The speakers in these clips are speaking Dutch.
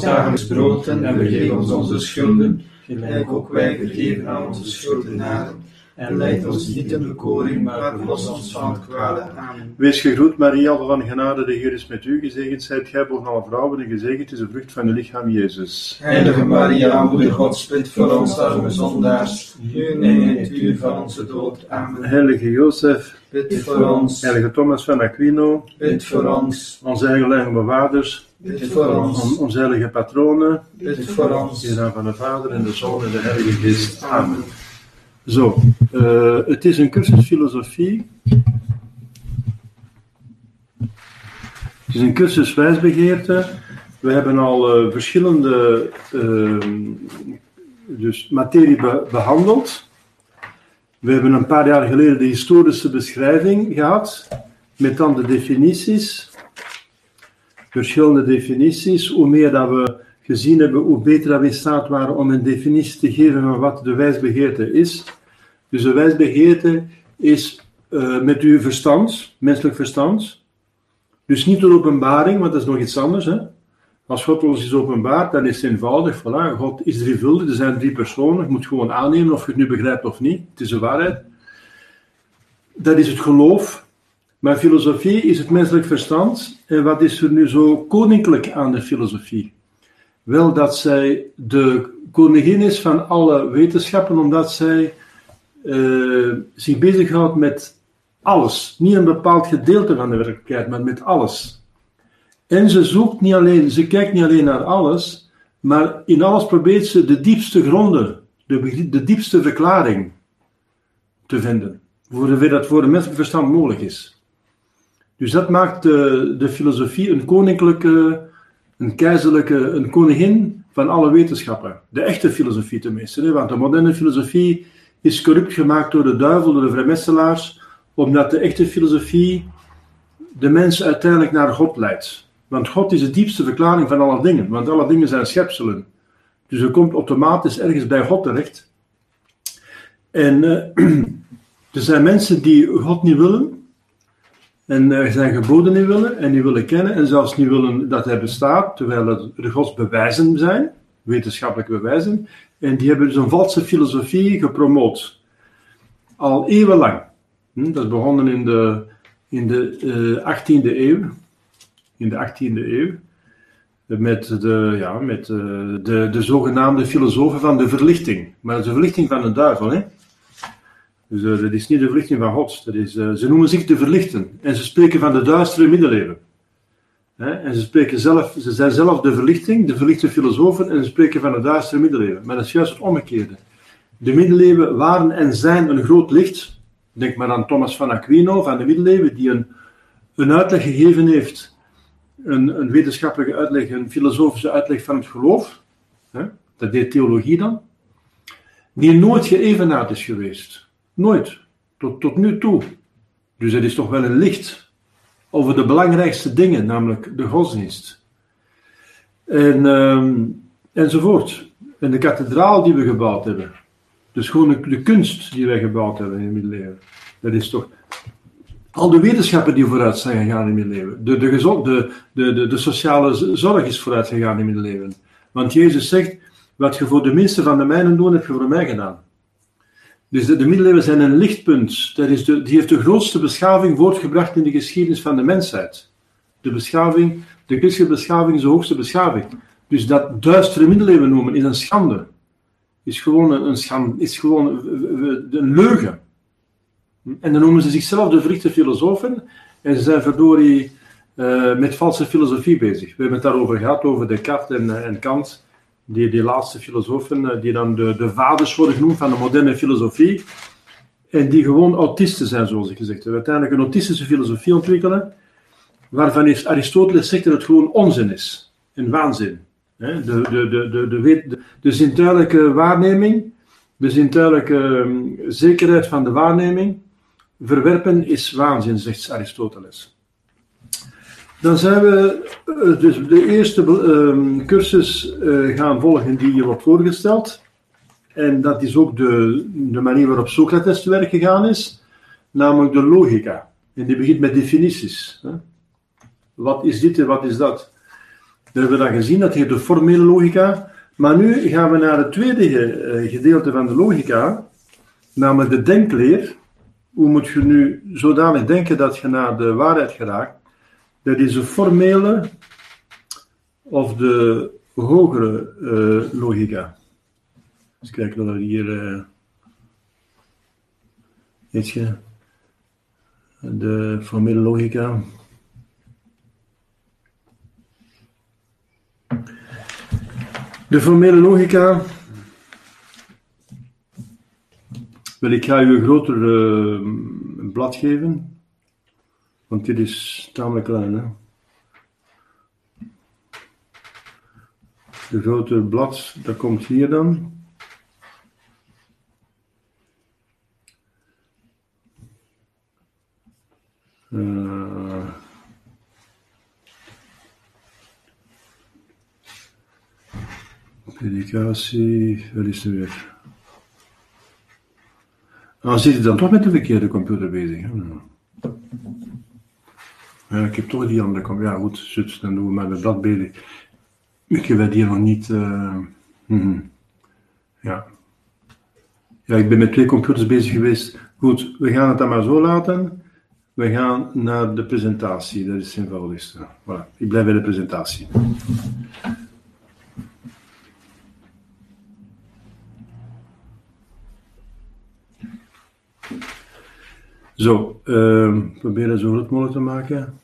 dagelijks brood en vergeef ons onze schulden, gelijk ook wij vergeven aan onze schuldenaren. En leid ons niet in bekoring, maar verlos ons van het kwade. Amen. Wees gegroet, Maria, van genade, de Heer is met u. Gezegend zijt gij boven alle vrouwen en gezegend is de vrucht van uw lichaam, Jezus. Heilige Maria, Moeder Gods, bid voor ons arme zondaars, nu en in het uur van onze dood. Amen. Heilige Jozef, Bid voor ons, heilige Thomas van Aquino, bid voor ons, onze heilige bewaarders, bid voor ons, on- onze heilige patronen, bid voor in ons. de naam van de Vader en de Zoon en de Heilige Geest. Amen. Zo, eh, het is een cursus filosofie. Het is een cursus wijsbegeerte. We hebben al eh, verschillende ehm, dus materie be- behandeld. We hebben een paar jaar geleden de historische beschrijving gehad, met dan de definities. Verschillende definities. Hoe meer dat we gezien hebben, hoe beter dat we in staat waren om een definitie te geven van wat de wijsbegeerte is. Dus de wijsbegeerte is eh, met uw verstand, menselijk verstand. Dus niet door openbaring, want dat is nog iets anders. Hè? Als God ons is openbaard, dan is het eenvoudig. Voilà, God is drievuldig, er zijn drie personen. Je moet gewoon aannemen of je het nu begrijpt of niet. Het is de waarheid. Dat is het geloof. Maar filosofie is het menselijk verstand. En wat is er nu zo koninklijk aan de filosofie? Wel dat zij de koningin is van alle wetenschappen, omdat zij eh, zich bezighoudt met alles. Niet een bepaald gedeelte van de werkelijkheid, maar met alles. En ze zoekt niet alleen, ze kijkt niet alleen naar alles, maar in alles probeert ze de diepste gronden, de, de diepste verklaring te vinden. Voor dat voor een menselijk verstand mogelijk is. Dus dat maakt de, de filosofie een koninklijke, een keizerlijke, een koningin van alle wetenschappen. De echte filosofie tenminste. Want de moderne filosofie is corrupt gemaakt door de duivel, door de vrijmetselaars, omdat de echte filosofie de mens uiteindelijk naar God leidt. Want God is de diepste verklaring van alle dingen, want alle dingen zijn schepselen. Dus je komt automatisch ergens bij God terecht. En eh, er zijn mensen die God niet willen, en er zijn geboden niet willen, en die willen kennen, en zelfs niet willen dat hij bestaat, terwijl het de Gods bewijzen zijn, wetenschappelijke bewijzen, en die hebben dus een valse filosofie gepromoot. Al eeuwenlang. Hm, Dat is begonnen in de, in de eh, 18e eeuw. In de 18e eeuw. Met, de, ja, met eh, de, de zogenaamde filosofen van de verlichting. Maar dat is de verlichting van de duivel. Hè? Dus eh, dat is niet de verlichting van God. Is, eh, ze noemen zich de verlichten. En ze spreken van de duistere middeleeuwen. En ze, spreken zelf, ze zijn zelf de verlichting, de verlichte filosofen, en ze spreken van de duistere middeleeuwen. Maar dat is juist het omgekeerde. De middeleeuwen waren en zijn een groot licht. Denk maar aan Thomas van Aquino van de middeleeuwen, die een, een uitleg gegeven heeft. Een, een wetenschappelijke uitleg, een filosofische uitleg van het geloof. Dat deed theologie dan. Die nooit geëvenaard is geweest. Nooit. Tot, tot nu toe. Dus het is toch wel een licht over de belangrijkste dingen, namelijk de godsdienst. En, ehm, enzovoort. En de kathedraal die we gebouwd hebben. Dus gewoon de, kunst die wij gebouwd hebben in de middeleeuwen. Dat is toch. Al de wetenschappen die vooruit zijn gegaan in de middeleeuwen. De, de, gezond, de, de, de, sociale zorg is vooruit gegaan in de middeleeuwen. Want Jezus zegt: Wat je voor de minste van de mijnen doet, heb je voor mij gedaan. Dus de, de middeleeuwen zijn een lichtpunt. Dat is de, die heeft de grootste beschaving voortgebracht in de geschiedenis van de mensheid. De beschaving, de christelijke beschaving is de hoogste beschaving. Dus dat duistere middeleeuwen noemen is een schande. Is gewoon een, schande, is gewoon eh, eh, een leugen. En dan noemen ze zichzelf de verlichte filosofen. En ze zijn verdorie eh, met valse filosofie bezig. We hebben het daarover gehad, over Descartes en, eh, en Kant. Die, die laatste filosofen, eh, die dan de, de vaders worden genoemd van de moderne filosofie. En die gewoon autisten zijn, zoals ik gezegd heb. Uiteindelijk een autistische filosofie ontwikkelen. Waarvan is Aristoteles zegt dat het gewoon onzin is. En waanzin. De, de, de, de, de, de, de zintuigelijke waarneming, de zintuigelijke ehm, zekerheid van de waarneming, verwerpen is waanzin, zegt Aristoteles. Dan zijn we eh, dus de eerste ehm, cursus eh, gaan volgen die hier wordt voorgesteld. En dat is ook de, de manier waarop Socrates te werk gegaan is, namelijk de logica. En die begint met definities. Hè. Wat is dit en wat is dat? Dat hebben we dan gezien, dat heet de formele logica. Maar nu gaan we naar het tweede eh, gedeelte van de logica, namelijk de denkleer. Hoe moet je nu zodanig denken dat je naar de waarheid geraakt? Dat is de formele of de hogere uh, logica. Dus kijken dat we hier uh, de formele logica. De formele logica. Wel, ik ga u een groter uh, blad geven, want dit is tamelijk klein. Hè? De grote blad, dat komt hier dan. Uh, Predicatie, waar is er weer? Dan zit je dan toch met de verkeerde computer bezig. Hè? Ja, ik heb toch die andere computer. Ja, goed, zut, dan doen we met dat bezig. Ik weet hier nog niet. Uh, mm, ja. ja, ik ben met twee computers bezig geweest. Goed, we gaan het dan maar zo laten. We gaan naar de presentatie, dat is het eenvoudigste. Voilà, ik blijf bij de presentatie. Zo, uh, proberen zo groot mogelijk te maken.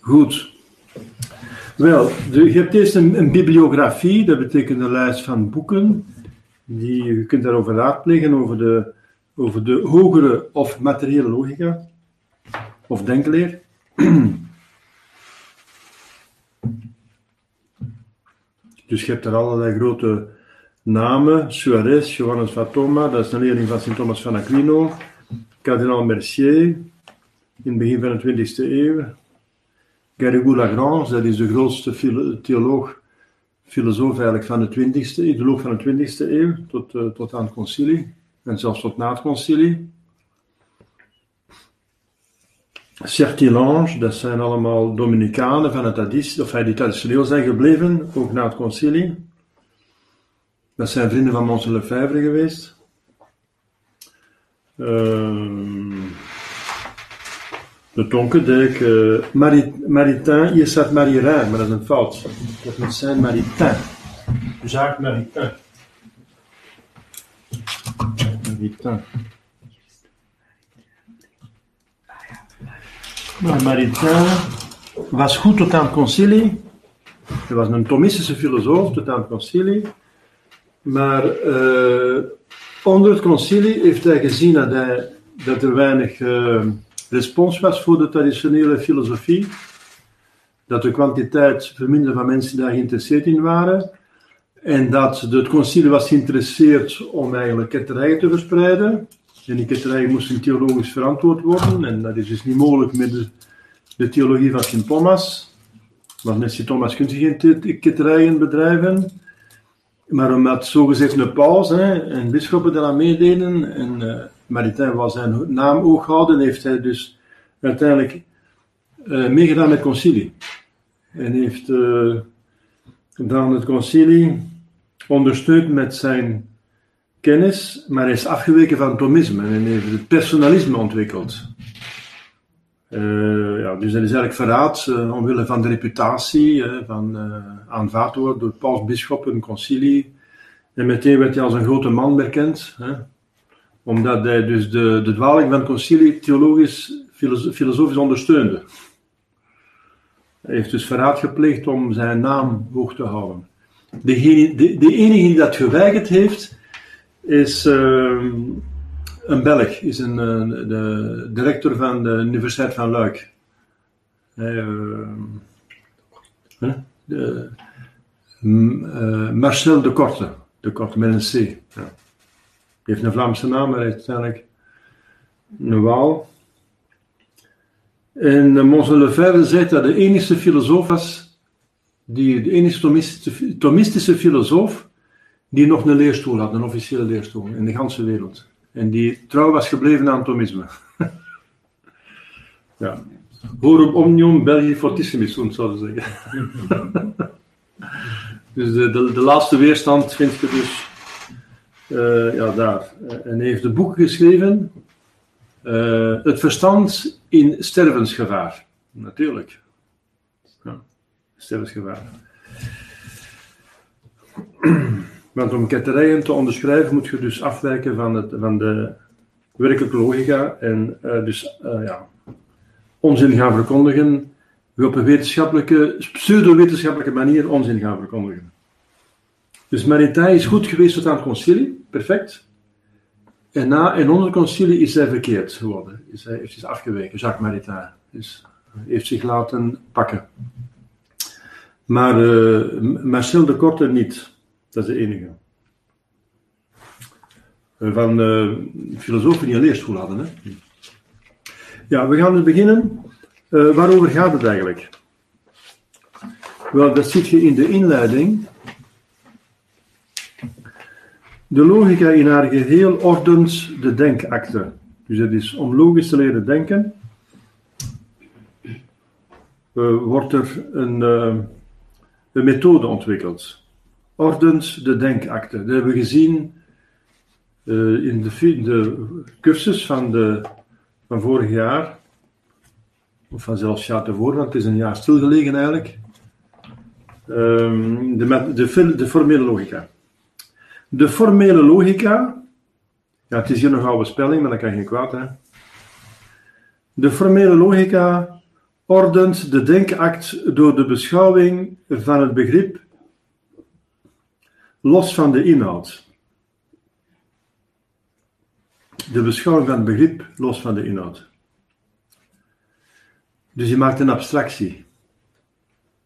Goed. Wel, je hebt eerst een, een, bibliografie, dat betekent een lijst van boeken. Die, je kunt daarover raadplegen, over de, over de hogere of materiële logica, of denkleer. Dus je hebt er allerlei grote namen. Suarez, Johannes van Thoma, dat is een leerling van Sint Thomas van Aquino. Kardinaal Mercier, in het begin van de 20e eeuw. Garrigou Lagrange, dat is de grootste theoloog, filosoof eigenlijk van de 20e, ideoloog van de 20e eeuw, tot, uh, tot aan het concilie. En zelfs tot na het concilie. Certilange, dat zijn allemaal Dominicanen van het traditie, of die traditioneel zijn gebleven, ook na het concilie. Dat zijn vrienden van Mons Lefebvre geweest. Uh, de Tonkendijk, uh, Marit, Maritain, hier staat Maririn, maar dat is een fout. Dat moet zijn Maritain. Jacques Maritain. Maritain. Maar Maritain was goed tot aan het concilie. Hij was een Thomistische filosoof tot aan het concilie. Maar uh, onder het concilie heeft hij gezien dat, dat er weinig uh, respons was voor de traditionele filosofie. Dat de kwantiteit verminderde van mensen daar geïnteresseerd in waren. En dat het concilie was geïnteresseerd om eigenlijk ketterijen te verspreiden. En die ketterijen moesten theologisch verantwoord worden. En dat is dus niet mogelijk met de, de theologie van Sint Thomas. Want met Sint Thomas kun je geen ketterijen bedrijven. Maar omdat zogezegd een paus hè, en bisschoppen daaraan meededen, en uh, Maritain was zijn naam ook houden, heeft hij dus uiteindelijk uh, meegedaan met concilie. En heeft uh, dan het concilie ondersteund met zijn kennis, maar is afgeweken van Thomisme en heeft het personalisme ontwikkeld. Uh, ja, dus dat is eigenlijk verraad uh, omwille van de reputatie, van aanvaard worden door paus, en concilie. En meteen werd hij als een grote man bekend, omdat hij dus de, de dwaling van het concilie theologisch, filosofisch ondersteunde. Hij heeft dus verraad gepleegd om zijn naam hoog te houden. De, de enige die dat geweigerd heeft, is ehm, een Belg, is een, de directeur van de Universiteit van Luik. Uh, de, uh, Marcel de Korte, de Korte met een C. Ja. Die heeft een Vlaamse naam, maar hij is uiteindelijk een Waal. En uh, Mons Lefebvre zegt dat de enige filosoof was, die, de enige Thomistische, Thomistische filosoof, die nog een leerstoel had, een officiële leerstoel in de hele wereld. En die trouw was gebleven aan Thomisme. ja. Horum omnium belgi fortissimis, zo te zeggen. dus de, de, de, laatste weerstand vind je dus uh, ja, daar. En hij heeft een boek geschreven, uh, Het verstand in stervensgevaar. Natuurlijk. Ja, stervensgevaar. Want om ketterijen te onderschrijven moet je dus afwijken van, het, van de werkelijke logica en uh, dus uh, ja, onzin gaan verkondigen, op een wetenschappelijke, pseudo-wetenschappelijke manier onzin gaan verkondigen. Dus Maritain is goed geweest tot aan het concilie, perfect. En na en onder het concilie is hij verkeerd geworden. Is hij heeft zich afgeweken, Jacques Maritain. Dus heeft zich laten pakken. Maar uh, Marcel de Korte niet. Dat is de enige. Van uh, filosofen die een leerschool hadden. Hè? Ja, we gaan dus beginnen. Uh, waarover gaat het eigenlijk? Wel, dat zit je in de inleiding. De logica in haar geheel ordent de denkakte. Dus het is om logisch te leren denken, uh, wordt er een, een methode ontwikkeld. Ordent de denkakte. Dat hebben we gezien uh, in de, de, cursus van, de, van vorig jaar. Of van zelfs jaar ervoor, want het is een jaar stilgelegen eigenlijk. Um, de, de, de formele logica. De formele logica, ja, het is hier nogal spelling, maar dat kan geen kwaad, hè. De formele logica ordent de denkact door de beschouwing van het begrip los van de inhoud. De beschouwing van het begrip los van de inhoud. Dus je maakt een abstractie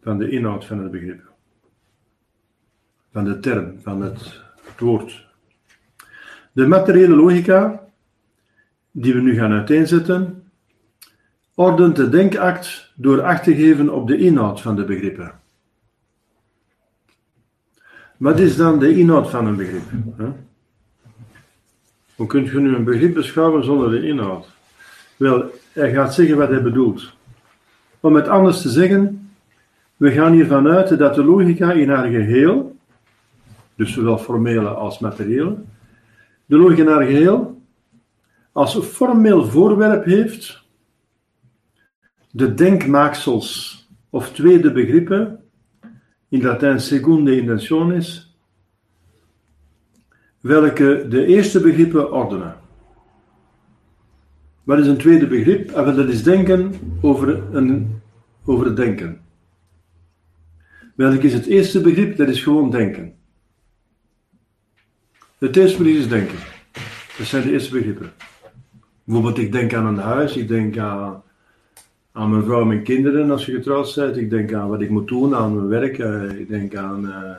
van de inhoud van het begrip. Van de term, van het het woord. De materiële logica, die we nu gaan uiteenzetten, ordent de denkact door acht te geven op de inhoud van de begrippen. Wat is dan de inhoud van een begrip? Hoe kunt je nu een begrip beschouwen zonder de inhoud? Wel, hij gaat zeggen wat hij bedoelt. Om het anders te zeggen, we gaan hiervan uit dat de logica in haar geheel dus zowel formele als materiële, de logica naar geheel als formeel voorwerp heeft de denkmaaksels of tweede begrippen, in Latijn secunde intentionis, welke de eerste begrippen ordenen. Wat is een tweede begrip? Ah, dat is denken over, een, over het denken. Welk is het eerste begrip? Dat is gewoon denken. Het eerste is denken. Dat zijn de eerste begrippen. Bijvoorbeeld, ik denk aan een huis, ik denk aan, aan mijn vrouw en kinderen als je getrouwd bent. Ik denk aan wat ik moet doen, aan mijn werk. Uh, ik denk aan uh,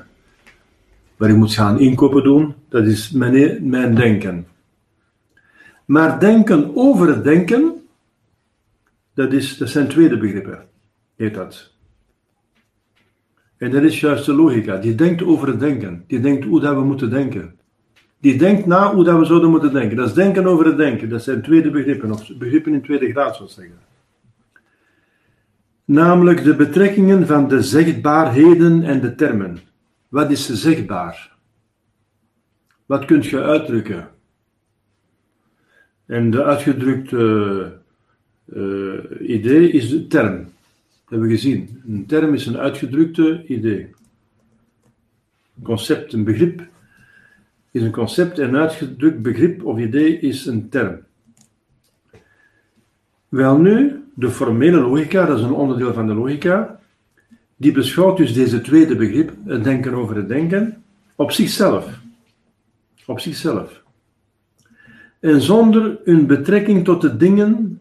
wat ik moet gaan inkopen doen. Dat is mijn, mijn denken. Maar denken over denken, dat, is, dat zijn tweede begrippen, heet dat. En dat is juist de logica. Die denkt over het denken. Die denkt hoe dat we moeten denken. Die denkt na hoe dat we zouden moeten denken. Dat is denken over het denken. Dat zijn tweede begrippen, of begrippen in tweede graad, zou ik zeggen. Namelijk de betrekkingen van de zegbaarheden en de termen. Wat is zegbaar? Wat kunt je uitdrukken? En de uitgedrukte uh, idee is de term. Dat hebben we gezien. Een term is een uitgedrukte idee. Een concept, een begrip is een concept en uitgedrukt begrip of idee is een term. Welnu, de formele logica, dat is een onderdeel van de logica, die beschouwt dus deze tweede begrip, het denken over het denken, op zichzelf. Op zichzelf. En zonder een betrekking tot de dingen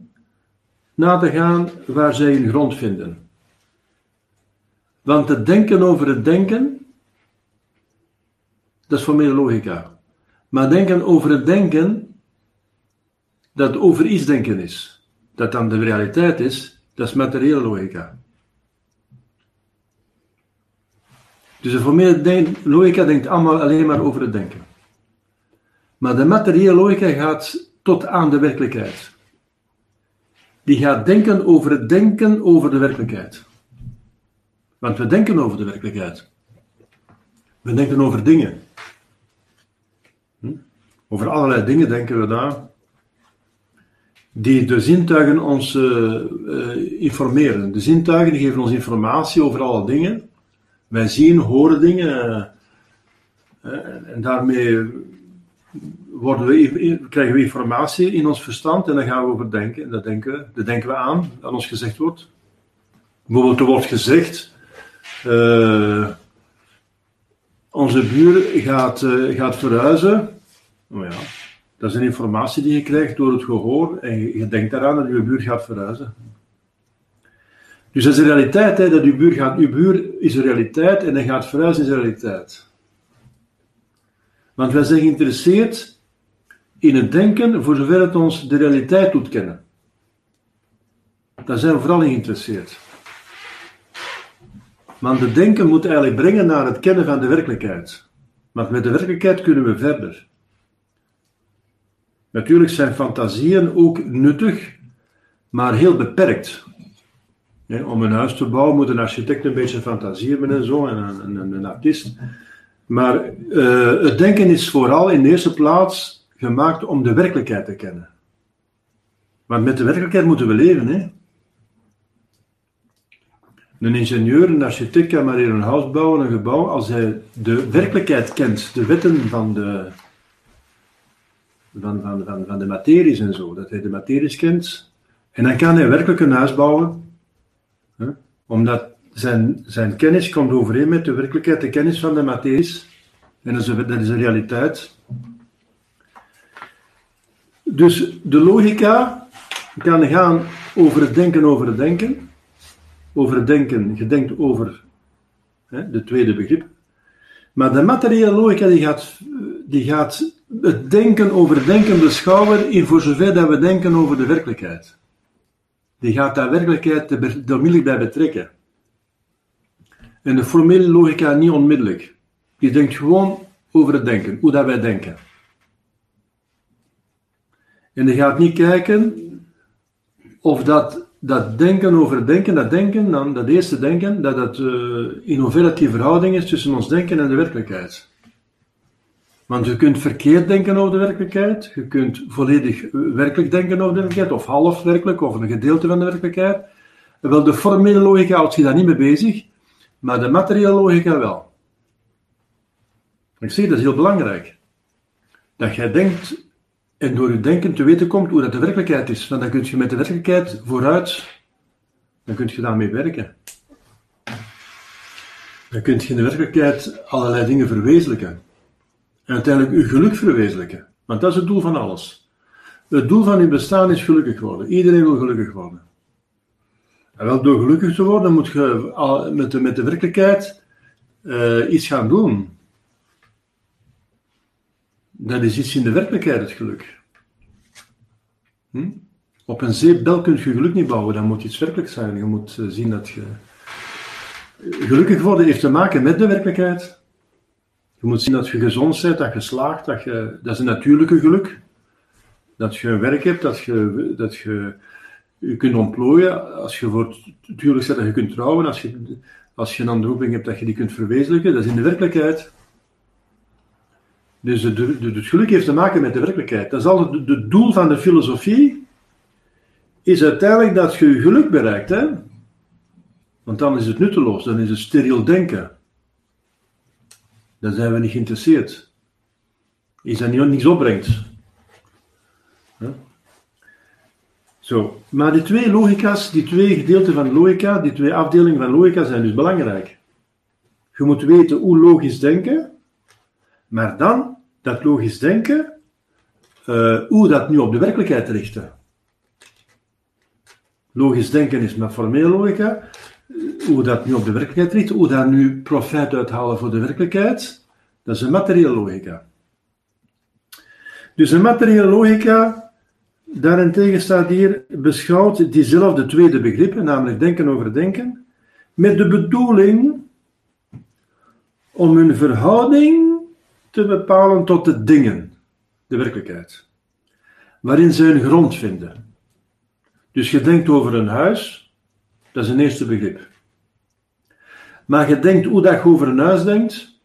na te gaan waar zij hun grond vinden. Want het denken over het denken dat is formele logica. Maar denken over het denken, dat over iets denken is, dat dan de realiteit is, dat is materiële logica. Dus de formele logica denkt allemaal alleen maar over het denken. Maar de materiële logica gaat tot aan de werkelijkheid. Die gaat denken over het denken over de werkelijkheid. Want we denken over de werkelijkheid. We denken over dingen. Hm? Over allerlei dingen denken we daar. Die de zintuigen ons uh, uh, informeren. De zintuigen geven ons informatie over alle dingen. Wij zien, horen dingen. Uh, en daarmee worden we, krijgen we informatie in ons verstand en dan gaan we over denken. En dat denken dat denken we aan, dat ons gezegd wordt. Bijvoorbeeld, er wordt gezegd, uh, onze buur gaat, uh, gaat verhuizen. Nou ja, dat is een informatie die je krijgt door het gehoor en je, je denkt daaraan dat je buur gaat verhuizen. Dus dat is een realiteit, hè, dat uw buur gaat, uw buur is een realiteit en hij gaat verhuizen is een realiteit. Want wij zijn geïnteresseerd in het denken voor zover het ons de realiteit doet kennen. Daar zijn we vooral geïnteresseerd. Want het denken moet eigenlijk brengen naar het kennen van de werkelijkheid. Want met de werkelijkheid kunnen we verder. Natuurlijk zijn fantasieën ook nuttig, maar heel beperkt. om een huis te bouwen moet een architect een beetje fantasie hebben en zo, en een, een, een artiest. Maar uh, het denken is vooral in de eerste plaats gemaakt om de werkelijkheid te kennen. Want met de werkelijkheid moeten we leven. Hè? Een ingenieur, een architect kan maar hier een huis bouwen, een gebouw, als hij de werkelijkheid kent, de wetten van de, van, van, van, van de materies en zo, dat hij de materies kent. En dan kan hij werkelijk een huis bouwen, hè? omdat zijn, zijn kennis komt overeen met de werkelijkheid, de kennis van de materies. En dat is, dat is een realiteit. Dus de logica kan gaan over het denken over het denken. Over het denken, je denkt over hè, de tweede begrip. Maar de materiële logica die gaat, die gaat het denken over denken beschouwen in voor zover dat we denken over de werkelijkheid. Die gaat daar werkelijkheid er onmiddellijk bij betrekken. En de formele logica niet onmiddellijk. Je denkt gewoon over het denken, hoe dat wij denken. En je gaat niet kijken of dat, dat denken over denken, dat denken, dan dat eerste denken, dat het uh, in hoeverre die verhouding is tussen ons denken en de werkelijkheid. Want je kunt verkeerd denken over de werkelijkheid, je kunt volledig werkelijk denken over de werkelijkheid, of half werkelijk, of een gedeelte van de werkelijkheid. Wel, de formele logica houdt je daar niet mee bezig, maar de materiële logica wel. Ik zeg, dat is heel belangrijk. Dat jij denkt en door je denken te weten komt hoe dat de werkelijkheid is. Want dan kun je met de werkelijkheid vooruit, dan kun je daarmee werken. Dan kun je in de werkelijkheid allerlei dingen verwezenlijken. En uiteindelijk je geluk verwezenlijken. Want dat is het doel van alles. Het doel van je bestaan is gelukkig worden. Iedereen wil gelukkig worden. En wel door gelukkig te worden moet je met de, met de werkelijkheid uh, iets gaan doen. Dat is iets in de werkelijkheid, het geluk. Hm? Op een zeepbel kun je geluk niet bouwen, dan moet iets werkelijk zijn. Je moet uh, zien dat je. Gelukkig worden heeft te maken met de werkelijkheid. Je moet zien dat je gezond bent, dat je slaagt, dat, je, dat is een natuurlijke geluk. Dat je werk hebt, dat je, dat je je kunt ontplooien. Als je voor natuurlijk zegt dat je kunt trouwen, als je, als je een hebt dat je die kunt verwezenlijken, dat is in de werkelijkheid. Dus het, het geluk heeft te maken met de werkelijkheid. Dat is altijd het doel van de filosofie, is uiteindelijk dat je geluk bereikt. Hè? Want dan is het nutteloos, dan is het steriel denken. Dan zijn we niet geïnteresseerd. Is dat niet, niets opbrengt. Zo, maar die twee logica's, die twee gedeelten van logica, die twee afdelingen van logica zijn dus belangrijk. Je moet weten hoe logisch denken, maar dan dat logisch denken, uh, hoe dat nu op de werkelijkheid richten. Logisch denken is met formele logica, hoe dat nu op de werkelijkheid richten, hoe dat nu profijt uithalen voor de werkelijkheid, dat is een materiële logica. Dus een materiële logica Daarentegen staat hier beschouwt diezelfde tweede begrippen, namelijk denken over denken, met de bedoeling om een verhouding te bepalen tot de dingen. de werkelijkheid, waarin ze hun grond vinden. Dus je denkt over een huis, dat is een eerste begrip. Maar je denkt hoe dat je over een huis denkt,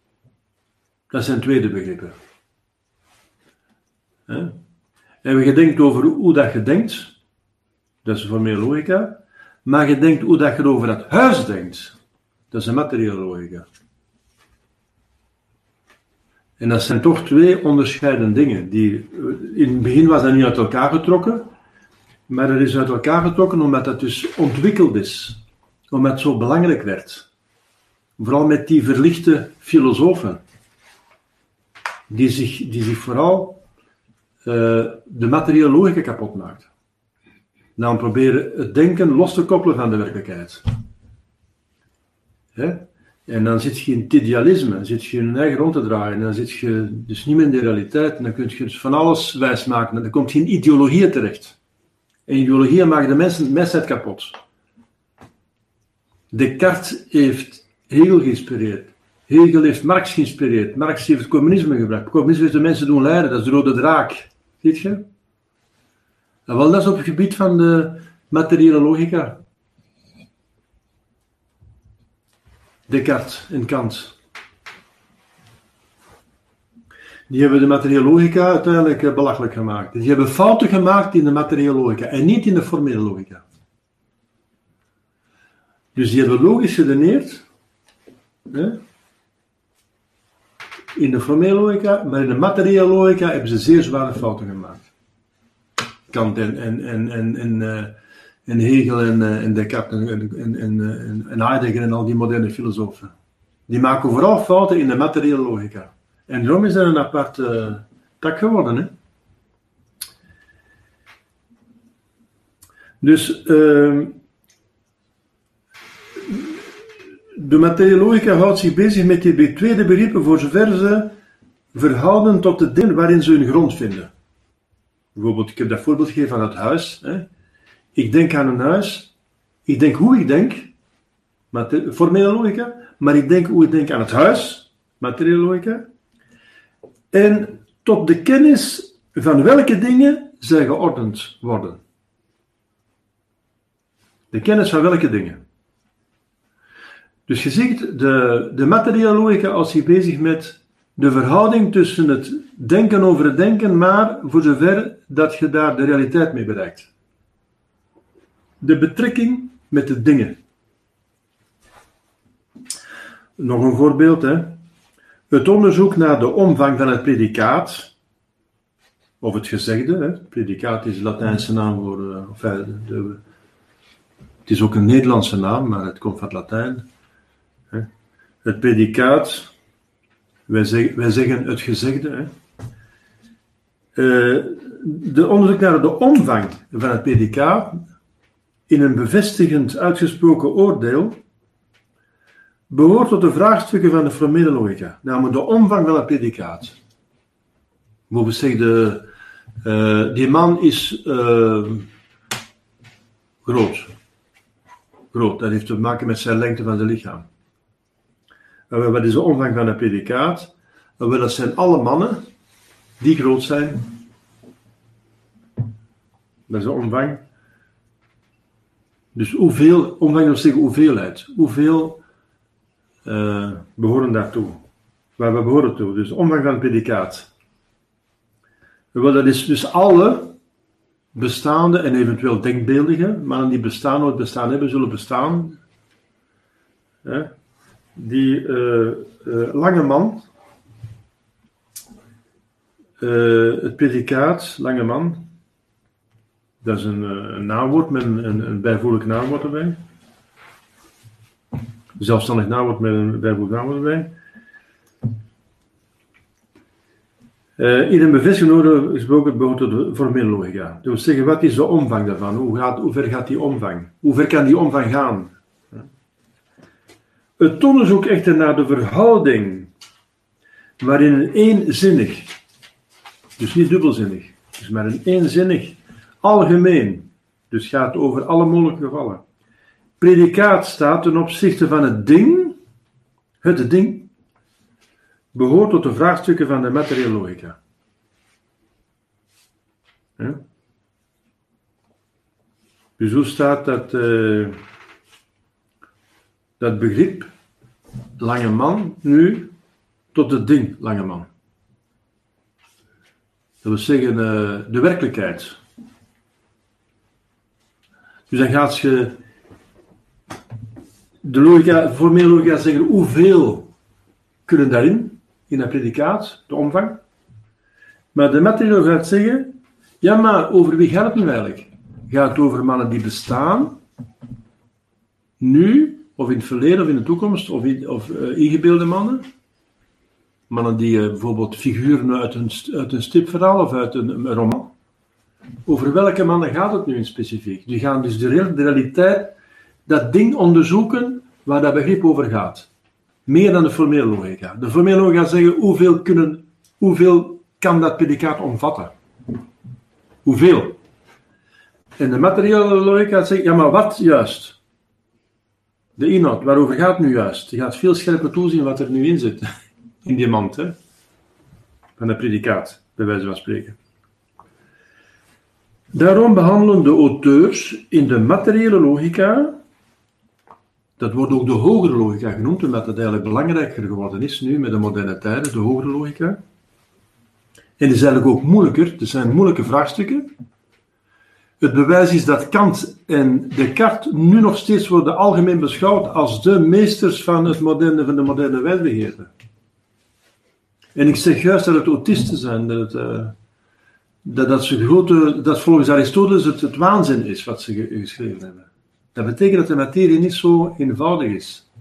dat zijn tweede begrippen. En je denkt over hoe dat je denkt, dat is formele logica. Maar je denkt hoe dat je over dat huis denkt, dat is een materiële logica. En dat zijn toch twee onderscheidende dingen. Die, in het begin was dat niet uit elkaar getrokken, maar dat is uit elkaar getrokken omdat dat dus ontwikkeld is. Omdat het zo belangrijk werd. Vooral met die verlichte filosofen. Die zich, die zich vooral uh, de materiële logica kapot maakt. Dan proberen het denken los te koppelen van de werkelijkheid. Hè? En dan zit je in het idealisme, dan zit je in je eigen rond te draaien, en dan zit je dus niet meer in de realiteit, en dan kun je dus van alles wijsmaken, en dan komt je in ideologieën terecht. En ideologieën maken de mensen, mensheid kapot. Descartes heeft Hegel geïnspireerd. Hegel heeft Marx geïnspireerd. Marx heeft het communisme gebracht. communisme heeft de mensen doen leiden, dat is de rode draak. Ziet je? En wel, dat is op het gebied van de materiële logica. Descartes en Kant. Die hebben de materiële uiteindelijk eh, belachelijk gemaakt. Die hebben fouten gemaakt in de materiële logica en niet in de formele logica. Dus die hebben logisch geredeneerd hè, in de formele logica, maar in de materiële logica hebben ze zeer zware fouten gemaakt. Kant en, en, en, en, en, uh, en Hegel en, uh, en Descartes en, en, en, en Heidegger en al die moderne filosofen. Die maken vooral fouten in de materiële logica. En daarom is er een apart uh, tak geworden. Hè? Dus uh, de materiële logica houdt zich bezig met die tweede begrippen voor zover ze verhouden tot de dingen waarin ze hun grond vinden. Bijvoorbeeld, ik heb dat voorbeeld gegeven van het huis. Hè. Ik denk aan een huis, ik denk hoe ik denk, formele logica, maar ik denk hoe ik denk aan het huis, materiële logica. En tot de kennis van welke dingen zij geordend worden. De kennis van welke dingen. Dus je ziet, de, de materiële logica als je bezig met de verhouding tussen het denken over het denken, maar voor zover dat je daar de realiteit mee bereikt. De betrekking met de dingen. Nog een voorbeeld, hè. Het onderzoek naar de omvang van het predicaat, of het gezegde, hè. predicaat is de Latijnse naam voor, uh, de, het is ook een Nederlandse naam, maar het komt van het Latijn. Hè. Het predicaat, wij, wij zeggen het gezegde, hè. Uh, de onderzoek naar de omvang van het predicaat in een bevestigend uitgesproken oordeel behoort tot de vraagstukken van de formele logica, namelijk de omvang van het predicaat. Bijvoorbeeld zegt de, uh, die man is uh, groot. Groot, dat heeft te maken met zijn lengte van zijn lichaam. En wat is de omvang van het predicaat? En dat zijn alle mannen die groot zijn. Dat is de omvang. Dus hoeveel, omvang wil zeggen hoeveelheid. Hoeveel uh, behoren daartoe? Waar we behoren toe. Dus omvang van het predicaat. Dat is dus alle bestaande en eventueel denkbeeldige mannen die bestaan, nooit bestaan hebben, zullen bestaan. Hè? Die uh, uh, lange man, het predicaat, lange man, dat is een, een naamwoord met een, een, bijvoeglijk naamwoord erbij. Zelfstandig naamwoord met een bijvoeglijk naamwoord erbij. Uh, in een bevestiging gesproken behoort tot de formele logica. Dat zeggen, wat is de omvang daarvan? Hoe, gaat, hoe ver gaat die omvang? Hoe ver kan die omvang gaan? Het onderzoek echter naar de verhouding waarin een eenzinnig, dus niet dubbelzinnig, dus maar een eenzinnig, algemeen, dus gaat over alle mogelijke gevallen, predicaat staat ten opzichte van het ding, het ding, behoort tot de vraagstukken van de materiële logica. Ja? Dus hoe staat dat, eh, dat begrip lange man nu tot het ding lange man? Dat wil zeggen eh, de werkelijkheid. Dus dan gaat je de logica, formele logica zeggen hoeveel kunnen daarin, in dat predicaat, de omvang. Maar de materieel gaat zeggen, ja maar over wie gaat het nu eigenlijk? Gaat het over mannen die bestaan, nu, of in het verleden of in de toekomst, of, in, of uh, ingebeelde mannen? Mannen die uh, bijvoorbeeld figuren uit een, uit een stipverhaal of uit een, roman. Over welke mannen gaat het nu in specifiek? Die gaan dus de realiteit, dat ding onderzoeken waar dat begrip over gaat. Meer dan de formele logica. De formele logica zeggen hoeveel, kunnen, hoeveel kan dat predicaat omvatten. Hoeveel? En de materiële logica zegt, ja maar wat juist? De inhoud, waarover gaat het nu juist? Je gaat veel scherper toezien wat er nu in zit. In die mand, hè? Van het predicaat, bij wijze van spreken. Daarom behandelen de auteurs in de materiële logica, dat wordt ook de hogere logica genoemd, omdat het eigenlijk belangrijker geworden is nu met de moderne tijden, de hogere logica. En is eigenlijk ook moeilijker, er zijn moeilijke vraagstukken. Het bewijs is dat Kant en Descartes nu nog steeds worden algemeen beschouwd als de meesters van, het moderne, van de moderne wijsbegeerte. En ik zeg juist dat het autisten zijn, dat, uh, dat, dat, grote, dat volgens Aristoteles het, het waanzin is wat ze geschreven hebben. Dat betekent dat de materie niet zo eenvoudig is.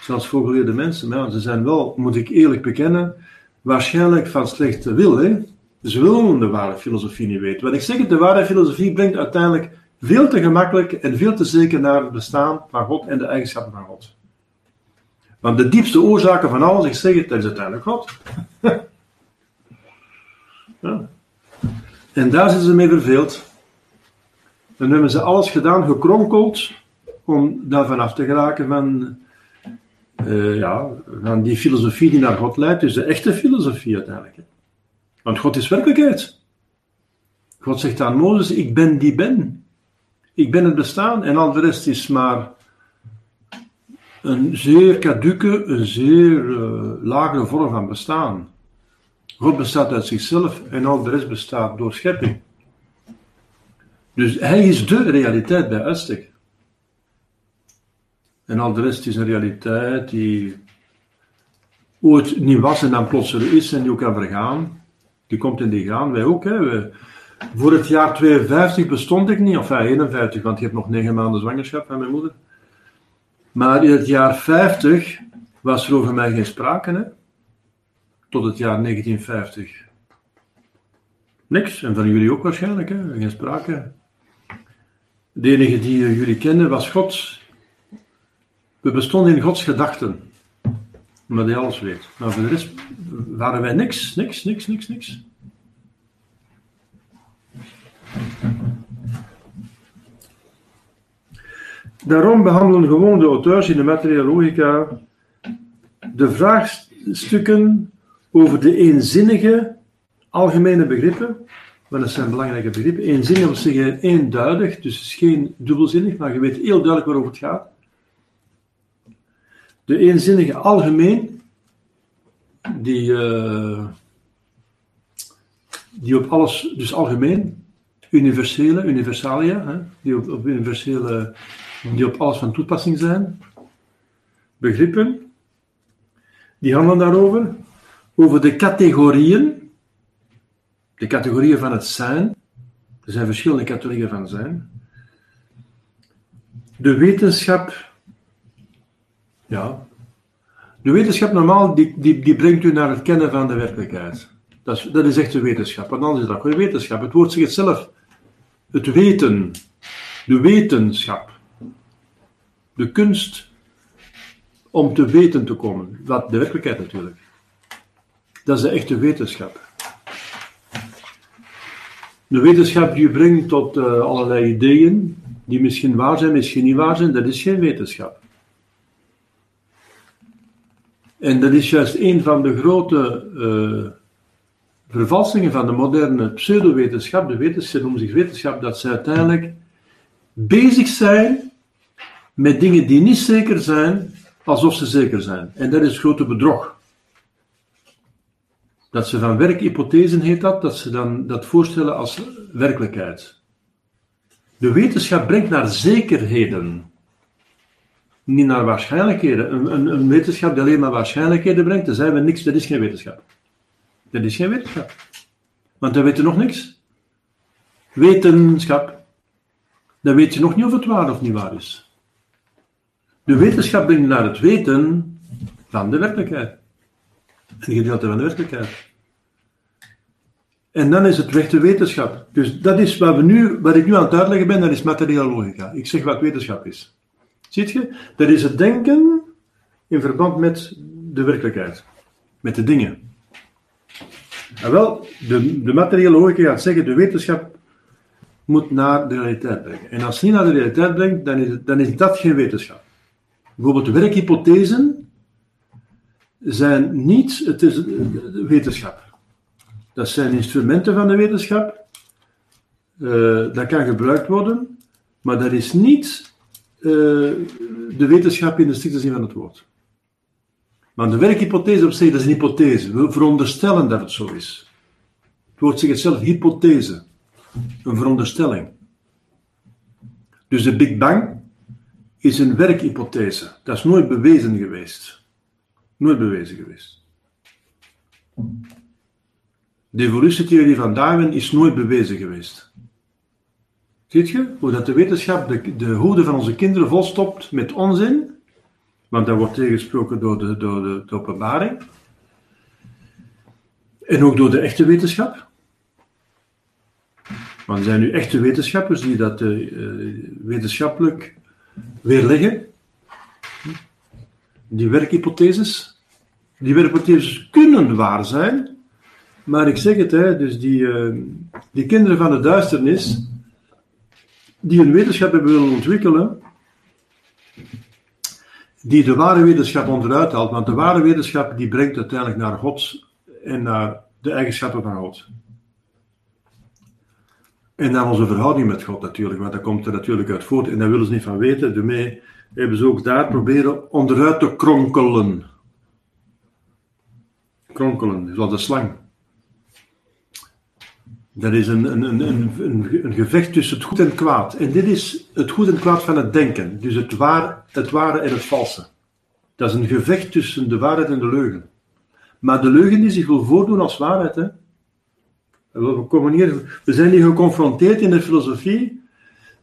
Zoals voorgeleerde mensen, maar ze zijn wel, moet ik eerlijk bekennen, waarschijnlijk van slechte wil. Hè? Ze willen de ware filosofie niet weten. Wat ik zeg, de ware filosofie brengt uiteindelijk veel te gemakkelijk en veel te zeker naar het bestaan van God en de eigenschappen van God. Want de diepste oorzaken van alles, ik zeg het, dat is uiteindelijk God. ja. En daar zijn ze mee verveeld. Dan hebben ze alles gedaan, gekronkeld, om daarvan af te geraken van uh, ja, van die filosofie die naar God leidt, dus de echte filosofie uiteindelijk. Want God is werkelijkheid. God zegt aan Mozes: Ik ben die ben. Ik ben het bestaan en al de rest is maar een zeer caduke, een zeer uh, lagere vorm van bestaan. God bestaat uit zichzelf en al de rest bestaat door schepping. Dus hij is de realiteit bij uitstek. En al de rest is een realiteit die ooit niet was en dan plotseling is en die ook kan vergaan. Die komt en die gaan. Wij ook. Hè. Voor het jaar 52 bestond ik niet, of ja, 51, want je hebt nog negen maanden zwangerschap van mijn moeder. Maar in het jaar 50 was er over mij geen sprake, hè? tot het jaar 1950. Niks, en van jullie ook waarschijnlijk, hè? geen sprake. De enige die jullie kennen was God, we bestonden in Gods gedachten. Omdat hij alles weet. Maar voor de rest waren wij niks, niks, niks, niks, niks. Daarom behandelen gewoon de auteurs in de materiële logica de vraagstukken over de eenzinnige algemene begrippen. Want dat zijn belangrijke begrippen. Eenzinnig wil zeggen eenduidig, dus is geen dubbelzinnig, maar je weet heel duidelijk waarover het gaat. De eenzinnige algemeen, die, uh, die op alles, dus algemeen, universele, universalia, hè, die op, op universele, die op alles van toepassing zijn, begrippen, die handelen daarover, over de categorieën, de categorieën van het zijn, er zijn verschillende categorieën van zijn, de wetenschap ja. De wetenschap normaal, die, die, die brengt u naar het kennen van de werkelijkheid. Dat is, dat is echt de wetenschap. Want anders is dat gewoon wetenschap. Het woord zegt zelf. Het weten. De wetenschap. De kunst om te weten te komen. Wat de werkelijkheid natuurlijk. Dat is de echte wetenschap. De wetenschap die u brengt tot uh, allerlei ideeën, die misschien waar zijn, misschien niet waar zijn, dat is geen wetenschap. En dat is juist een van de grote uh, vervalsingen van de moderne pseudowetenschap, de wetenschap noemt zich wetenschap, dat ze uiteindelijk bezig zijn met dingen die niet zeker zijn, alsof ze zeker zijn. En dat is grote bedrog. Dat ze van werkhypothesen heet dat, dat ze dan dat voorstellen als werkelijkheid. De wetenschap brengt naar zekerheden, niet naar waarschijnlijkheden. Een, een, een wetenschap die alleen maar waarschijnlijkheden brengt, dan zijn we niks, dat is geen wetenschap. Dat is geen wetenschap. Want dan weet je nog niks. Wetenschap. Dan weet je nog niet of het waar of niet waar is. De wetenschap brengt naar het weten van de werkelijkheid. Een gedeelte van de werkelijkheid. En dan is het de wetenschap. Dus dat is wat, we nu, wat ik nu aan het uitleggen ben, dat is materiële logica. Ik zeg wat wetenschap is. Ziet je? Dat is het denken in verband met de werkelijkheid. Met de dingen. En wel, de, de materiële logica gaat zeggen, de wetenschap moet naar de realiteit brengen. En als het niet naar de realiteit brengt, dan is, dan is dat geen wetenschap. Bijvoorbeeld werkhypothesen zijn niet het is wetenschap. Dat zijn instrumenten van de wetenschap. Uh, dat kan gebruikt worden, maar dat is niet uh, de wetenschap in de strikte zin van het woord. Maar de werkhypothese op zich, dat is een hypothese. We veronderstellen dat het zo is. Het woord zegt zelf hypothese. Een veronderstelling. Dus de Big Bang is een werkhypothese. Dat is nooit bewezen geweest. Nooit bewezen geweest. De evolutietheorie van Darwin is nooit bewezen geweest. Ziet je hoe dat de wetenschap de, de hoede van onze kinderen volstopt met onzin? Want dat wordt tegengesproken door de, door de, de openbaring. En ook door de echte wetenschap. Want er zijn nu echte wetenschappers die dat uh, wetenschappelijk weerleggen. Die werkhypotheses. Die werkhypotheses kunnen waar zijn, maar ik zeg het, hè, dus die, uh, die kinderen van de duisternis, die een wetenschap hebben willen ontwikkelen, die de ware wetenschap onderuit haalt, want de ware wetenschap die brengt uiteindelijk naar God en naar de eigenschappen van God. En naar onze verhouding met God natuurlijk, want dat komt er natuurlijk uit voort en daar willen ze niet van weten. Daarmee hebben ze ook daar proberen onderuit te kronkelen. Kronkelen, zoals de slang. Dat is een, een, een, een, gevecht tussen het goed en kwaad. En dit is het goed en kwaad van het denken. Dus het, waar, het ware en het valse. Dat is een gevecht tussen de waarheid en de leugen. Maar de leugen die zich wil voordoen als waarheid. Hè? We, komen hier, we zijn hier geconfronteerd in de filosofie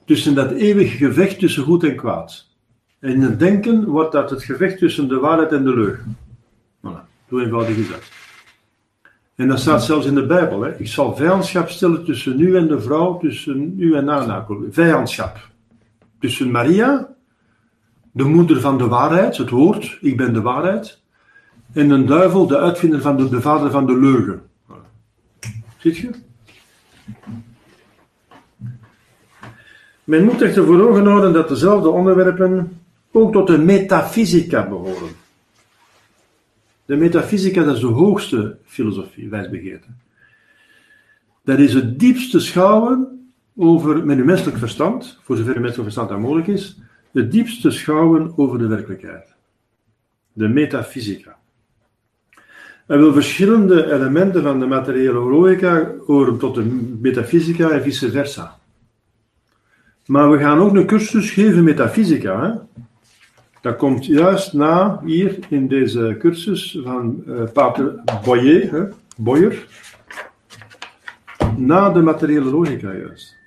tussen dat eeuwige gevecht tussen goed en kwaad. En in het denken wordt dat het gevecht tussen de waarheid en de leugen. Zo eenvoudig gezegd. En dat staat zelfs in de Bijbel. Hè. Ik zal vijandschap stellen tussen u en de vrouw, tussen u en haar Vijandschap. Tussen Maria, de moeder van de waarheid, het woord, ik ben de waarheid, en een duivel, de uitvinder van de, de vader van de leugen. Ziet je? Men moet echter voor ogen houden dat dezelfde onderwerpen ook tot de metafysica behoren. De metafysica, dat is de hoogste filosofie, wijsbegeerte. Dat is het diepste schouwen over, met uw menselijk verstand, voor zover uw menselijk verstand aan mogelijk is, het diepste schouwen over de werkelijkheid. De metafysica. En wil verschillende elementen van de materiële logica horen tot de metafysica en vice versa. Maar we gaan ook een cursus geven metafysica. Hè? Dat komt juist na, hier in deze cursus van uh, Pater Boyer, hè, Boyer, na de materiële logica juist.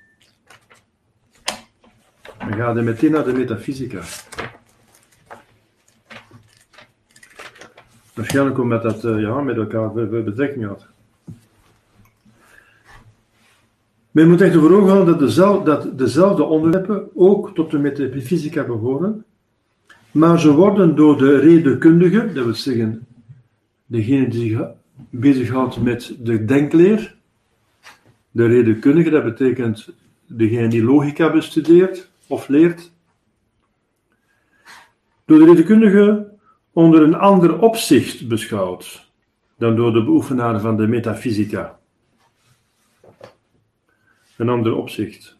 Dan gaat hij meteen naar de metafysica. Waarschijnlijk omdat dat uh, ja, met elkaar betrekking had. Men moet echt voor ogen houden dat dezelfde onderwerpen ook tot de metafysica behoren, maar ze worden door de redenkundige, dat wil zeggen degene die zich bezighoudt met de denkleer, de redenkundige, dat betekent degene die logica bestudeert of leert, door de redenkundige onder een ander opzicht beschouwd dan door de beoefenaar van de metafysica. een ander opzicht.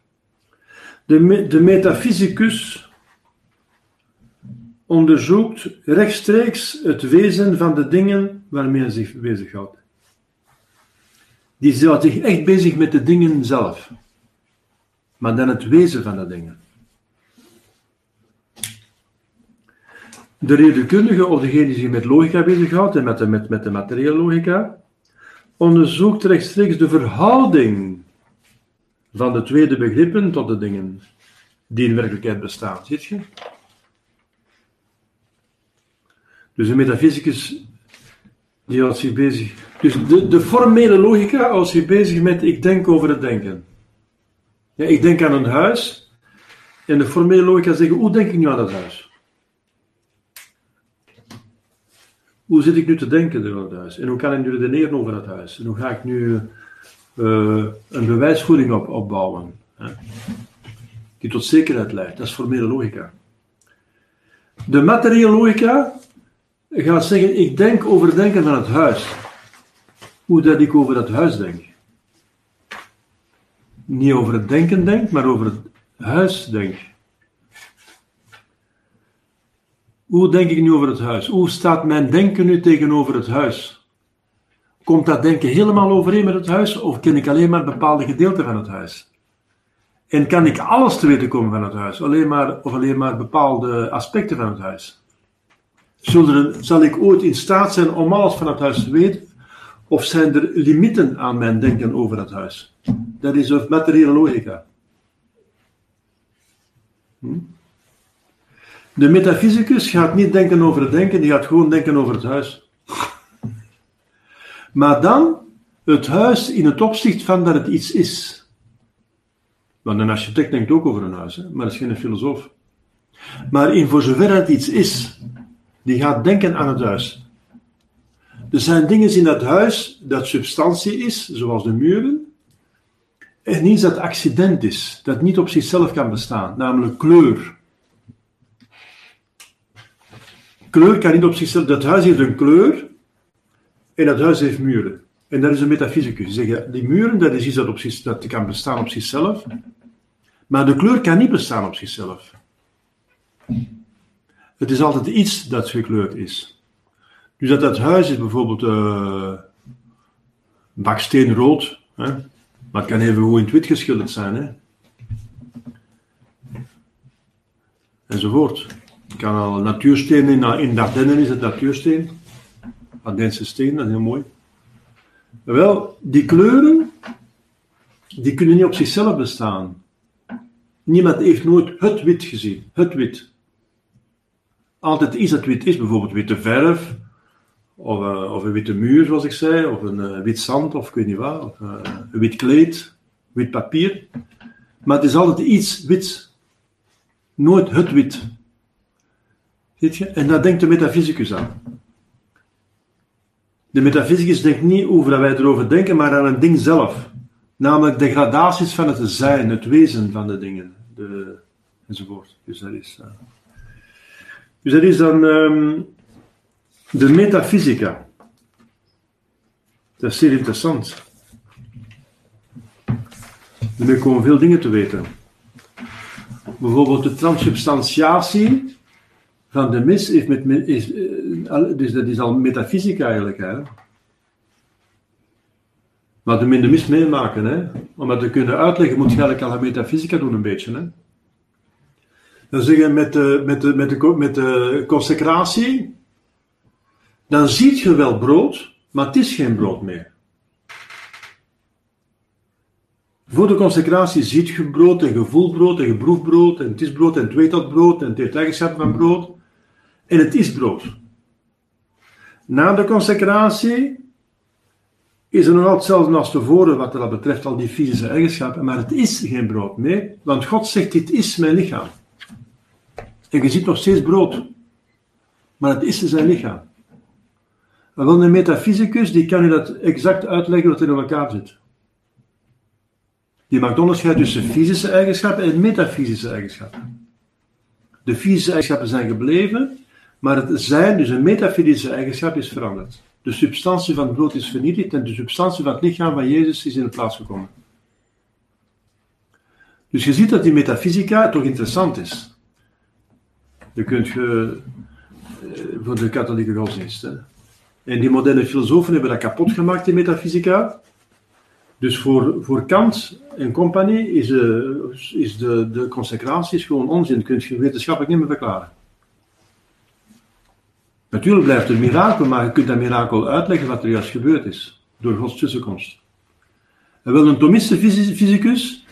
De, de metafysicus onderzoekt rechtstreeks het wezen van de dingen waarmee hij zich bezighoudt. Die houdt zich echt bezig met de dingen zelf, maar dan het wezen van de dingen. De redenkundige of degene die zich met logica bezighoudt en met de, met, met de materiële logica, onderzoekt rechtstreeks de verhouding van de tweede begrippen tot de dingen die in werkelijkheid bestaan. Ziet je? Dus een metafysicus die houdt zich bezig. Dus de, de formele logica houdt zich bezig met ik denk over het denken. Ja, ik denk aan een huis. En de formele logica zegt hoe denk ik nu aan dat huis? Hoe zit ik nu te denken over het huis? En hoe kan ik nu redeneren over het huis? En hoe ga ik nu uh, een bewijsvoering op, opbouwen? Die tot zekerheid leidt. Dat is formele logica. De materiële logica gaat zeggen, ik denk over het denken van het huis. Hoe dat ik over het huis denk. Niet over het denken denk, maar over het huis denk. Hoe denk ik nu over het huis? Hoe staat mijn denken nu tegenover het huis? Komt dat denken helemaal overeen met het huis, of ken ik alleen maar bepaalde gedeelten van het huis? En kan ik alles te weten komen van het huis, alleen maar, of alleen maar bepaalde aspecten van het huis? Zullen, zal ik ooit in staat zijn om alles van het huis te weten? Of zijn er limieten aan mijn denken over het huis? Dat is een materiële logica. Hm? De metafysicus gaat niet denken over het denken, die gaat gewoon denken over het huis. Maar dan het huis in het opzicht van dat het iets is. Want een architect denkt ook over een huis, hè? maar dat is geen filosoof. Maar in voor zover het iets is, die gaat denken aan het huis. Er zijn dingen in dat huis dat substantie is, zoals de muren, en iets dat accident is, dat niet op zichzelf kan bestaan, namelijk kleur. Kleur kan niet op zichzelf, dat huis heeft een kleur en dat huis heeft muren. En dat is een metafysicus. Die zeggen, die muren, dat is iets dat, op zich, dat kan bestaan op zichzelf, maar de kleur kan niet bestaan op zichzelf. Het is altijd iets dat gekleurd is. Dus dat dat huis is bijvoorbeeld uh, baksteenrood, hè? maar het kan even goed in het wit geschilderd zijn. Hè? Enzovoort. Het kan al natuursteen in, in Dardenne is het natuursteen. Ardense steen, dat is heel mooi. Wel, die kleuren, die kunnen niet op zichzelf bestaan. Niemand heeft nooit het wit gezien, het wit altijd iets dat wit is, bijvoorbeeld witte verf, of, uh, of, een witte muur, zoals ik zei, of een uh, wit zand, of ik weet niet wat, of uh, een wit kleed, wit papier. Maar het is altijd iets wits. Nooit het wit. Ziet je? En daar denkt de metafysicus aan. De metafysicus denkt niet over dat wij erover denken, maar aan een ding zelf. Namelijk de gradaties van het zijn, het wezen van de dingen, de, enzovoort. Dus dat is. Dus dat is dan um, de metafysica. Dat is zeer interessant. Daarmee komen veel dingen te weten. Bijvoorbeeld de transsubstantiatie van de mis is, met, is, dus dat is al metafysica eigenlijk. Hè? Wat we in de mis meemaken, hè? om dat te kunnen uitleggen, moet je eigenlijk al metafysica doen een beetje. Hè? Dan zeggen met de, met de, met de, met de consecratie, dan ziet je wel brood, maar het is geen brood meer. Voor de consecratie ziet je brood en je voelt brood en je proeft brood en het is brood en het weet dat brood en het heeft eigenschappen van brood. En het is brood. Na de consecratie is er nog altijd hetzelfde als tevoren wat dat betreft al die fysische eigenschappen, maar het is geen brood meer, want God zegt dit is mijn lichaam. En je ziet nog steeds brood. Maar het is zijn lichaam. En dan een metafysicus, die kan je dat exact uitleggen wat er in elkaar zit. Die maakt onderscheid tussen fysische eigenschappen en metafysische eigenschappen. De fysische eigenschappen zijn gebleven, maar het zijn, dus een metafysische eigenschap, is veranderd. De substantie van het brood is vernietigd en de substantie van het lichaam van Jezus is in de plaats gekomen. Dus je ziet dat die metafysica toch interessant is. Dat kunt je eh, voor de katholieke godsdienst. Hè. En die moderne filosofen hebben dat kapot gemaakt, die metafysica. Dus voor, voor Kant en compagnie is, uh, is de, de consecratie is gewoon onzin. Dat kun je wetenschappelijk niet meer verklaren. Natuurlijk blijft het mirakel, maar je kunt dat mirakel uitleggen wat er juist gebeurd is. Door Gods tussenkomst. En wel een Thomische fysicus,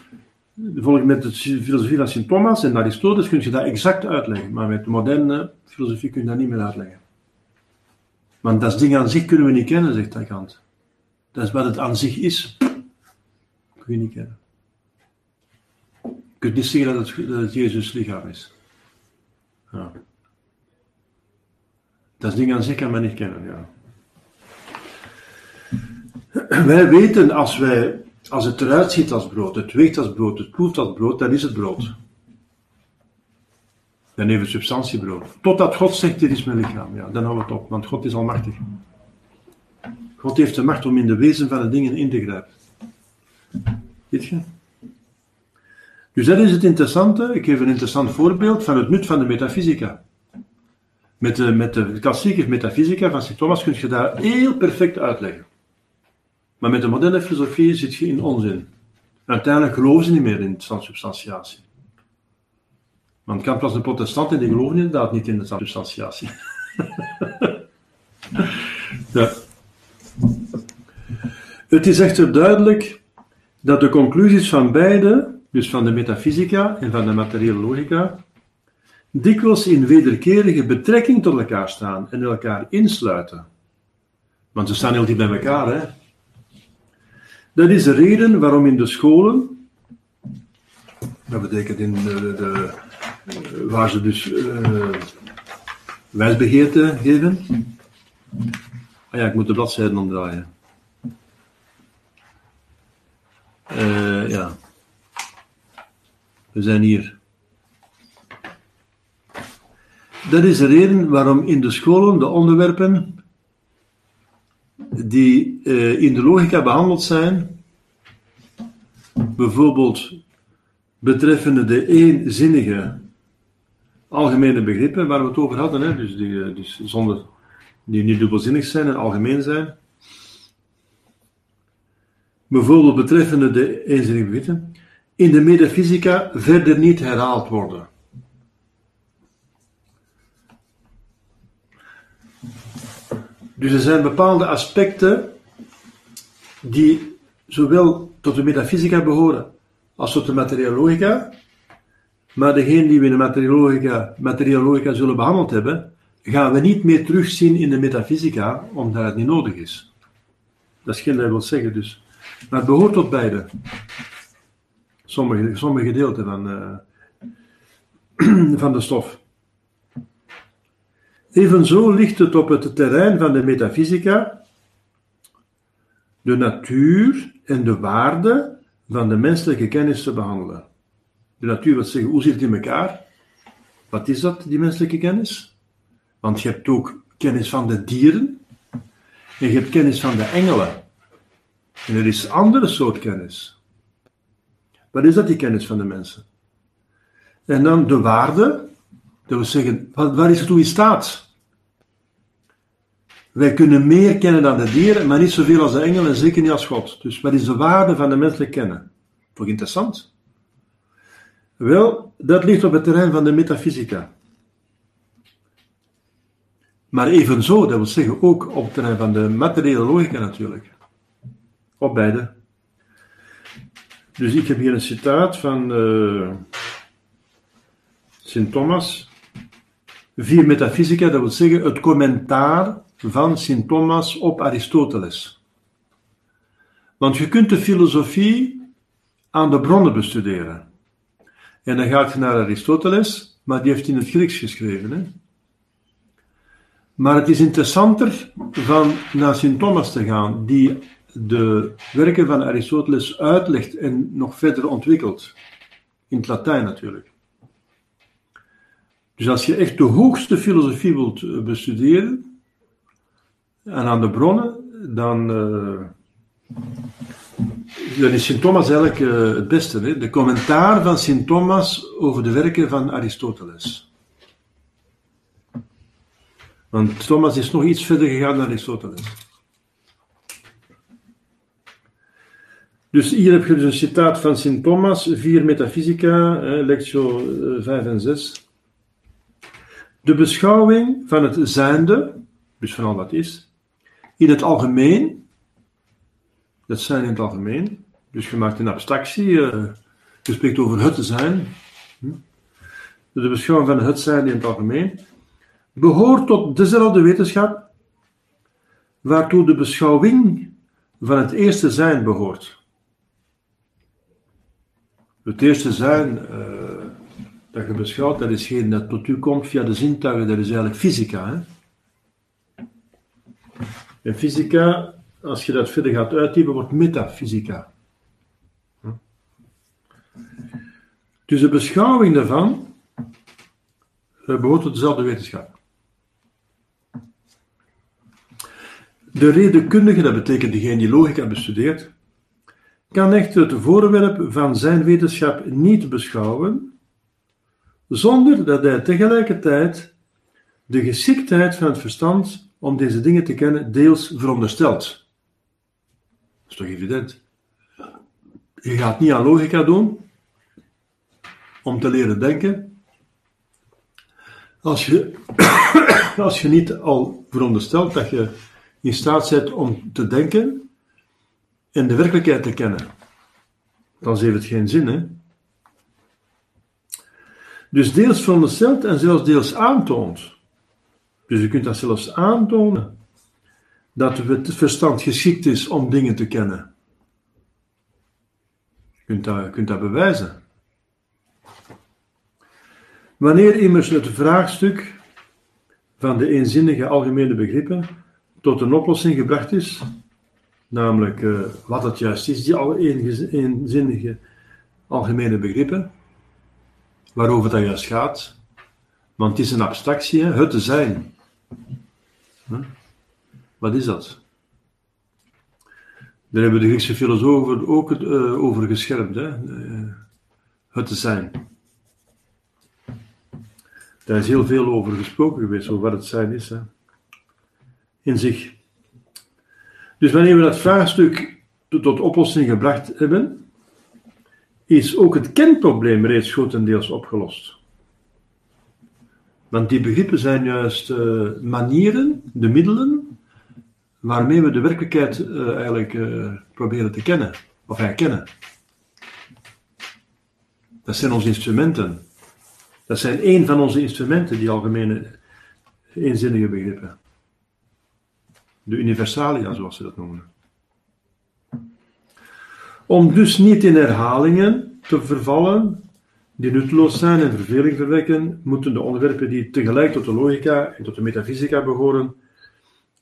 volgens met de filosofie van Sint Thomas en Aristoteles kun je dat exact uitleggen. Maar met de moderne filosofie kun je dat niet meer uitleggen. Want dat ding aan zich kunnen we niet kennen, zegt Kant. Dat is wat het aan zich is. Kun je niet kennen. Je kunt niet zeggen dat het, dat het Jezus lichaam is. Ja. Dat ding aan zich kan men niet kennen, ja. Wij weten als, wij, als het eruit ziet als brood, het weegt als brood, het proeft als brood, dan is het brood. Dan heeft het substantiebrood. Totdat God zegt, dit is mijn lichaam. Ja, dan houdt het op, want God is almachtig. God heeft de macht om in de wezen van de dingen in te grijpen. Weet je? Dus dat is het interessante. Ik geef een interessant voorbeeld van het nut van de metafysica. Met de, met de klassieke metafysica van Sint Thomas kun je dat heel perfect uitleggen. Maar met de moderne filosofie zit je in onzin. uiteindelijk geloven ze niet meer in transubstantiatie. Want Kant was een protestant en die geloven inderdaad niet in de transubstantiatie. ja. Het is echter duidelijk dat de conclusies van beide, dus van de metafysica en van de materiële logica, dikwijls in wederkerige betrekking tot elkaar staan en elkaar insluiten. Want ze staan heel dicht bij elkaar, hè. Dat is de reden waarom in de scholen, dat betekent in de, de waar ze dus uh, wijsbegeerte geven. Ah ja, ik moet de bladzijden omdraaien. Uh, ja. We zijn hier. Dat is de reden waarom in de scholen de onderwerpen die uh, in de logica behandeld zijn, bijvoorbeeld betreffende de eenzinnige algemene begrippen waar we het over hadden, hè, dus, die, eh, dus zonder, die niet dubbelzinnig zijn en algemeen zijn. Bijvoorbeeld betreffende de eenzinnige begrippen, in de metafysica verder niet herhaald worden. Dus er zijn bepaalde aspecten die zowel tot de metafysica behoren als tot de materiële logica, maar degene die we in de materiologica, materiologica zullen behandeld hebben, gaan we niet meer terugzien in de metafysica, omdat het niet nodig is. Dat is geen dat wil zeggen dus. Maar het behoort tot beide. Sommige, sommige gedeelten van, uh, van de stof. Evenzo ligt het op het terrein van de metafysica de natuur en de waarde van de menselijke kennis te behandelen. De natuur wil zeggen, hoe zit het in elkaar? Wat is dat, die menselijke kennis? Want je hebt ook kennis van de dieren en je hebt kennis van de engelen. En er is een andere soort kennis. Wat is dat, die kennis van de mensen? En dan de waarde, dat wil zeggen, waar is het toe in staat? Wij kunnen meer kennen dan de dieren, maar niet zoveel als de engelen en zeker niet als God. Dus wat is de waarde van de menselijk kennen? Toch interessant? Wel, dat ligt op het terrein van de metafysica. Maar evenzo, dat wil zeggen ook op het terrein van de materiële logica natuurlijk. Op beide. Dus ik heb hier een citaat van uh, Sint Thomas. Vier metafysica, dat wil zeggen het commentaar van Sint Thomas op Aristoteles. Want je kunt de filosofie aan de bronnen bestuderen. En dan gaat je naar Aristoteles, maar die heeft in het Grieks geschreven. Hè? Maar het is interessanter van naar Sint Thomas te gaan, die de werken van Aristoteles uitlegt en nog verder ontwikkelt. In het Latijn natuurlijk. Dus als je echt de hoogste filosofie wilt eh, bestuderen, en aan de bronnen, dan dan is Sint Thomas eigenlijk uh, het beste. Hè? De commentaar van Sint Thomas over de werken van Aristoteles. Want Thomas is nog iets verder gegaan dan Aristoteles. Dus hier heb je dus een citaat van Sint Thomas, 4 Metaphysica, lectio 5 en 6. De beschouwing van het zijnde, dus van al wat is, in het algemeen, dat zijn in het algemeen, dus je maakt abstractie, uh, je spreekt over het zijn, hm? de beschouwing van het zijn in het algemeen, behoort tot dezelfde wetenschap waartoe de beschouwing van het eerste zijn behoort. Het eerste zijn uh, dat je beschouwt, dat is geen dat tot u komt via de zintuigen, dat is eigenlijk fysica. Hè? En fysica, als je dat verder gaat uitdiepen, wordt metafysica. Dus de beschouwing daarvan behoort tot dezelfde wetenschap. De redenkundige, dat betekent degene die logica bestudeert, kan echter het voorwerp van zijn wetenschap niet beschouwen, zonder dat hij tegelijkertijd de geschiktheid van het verstand om deze dingen te kennen deels veronderstelt. Dat is toch evident? Je gaat niet aan logica doen om te leren denken. Als je, als je niet al veronderstelt dat je in staat bent om te denken, en de werkelijkheid te kennen. Dan heeft het geen zin, hè? Dus deels veronderstelt en zelfs deels aantoont. Dus je kunt dat zelfs aantonen. Dat het verstand geschikt is om dingen te kennen. Je kunt dat, kunt dat bewijzen. Wanneer immers het vraagstuk van de eenzinnige algemene begrippen tot een oplossing gebracht is, namelijk uh, wat het juist is, die al eenzinnige algemene begrippen, waarover dat juist gaat. Want het is een abstractie, het te zijn. Wat is dat? Daar hebben de Griekse filosofen ook uh, over geschermd, hè? Uh, het te zijn. Daar is heel veel over gesproken geweest, over wat het zijn is. Hè? In zich. Dus wanneer we dat vraagstuk tot oplossing gebracht hebben, is ook het kenprobleem reeds grotendeels opgelost. Want die begrippen zijn juist uh, manieren, de middelen, waarmee we de werkelijkheid uh, eigenlijk uh, proberen te kennen, of herkennen. Dat zijn onze instrumenten. Dat zijn één van onze instrumenten, die algemene eenzinnige begrippen. De universalia, zoals ze dat noemen. Om dus niet in herhalingen te vervallen, die nutteloos zijn en verveling verwekken, moeten de onderwerpen die tegelijk tot de logica en tot de metafysica behoren,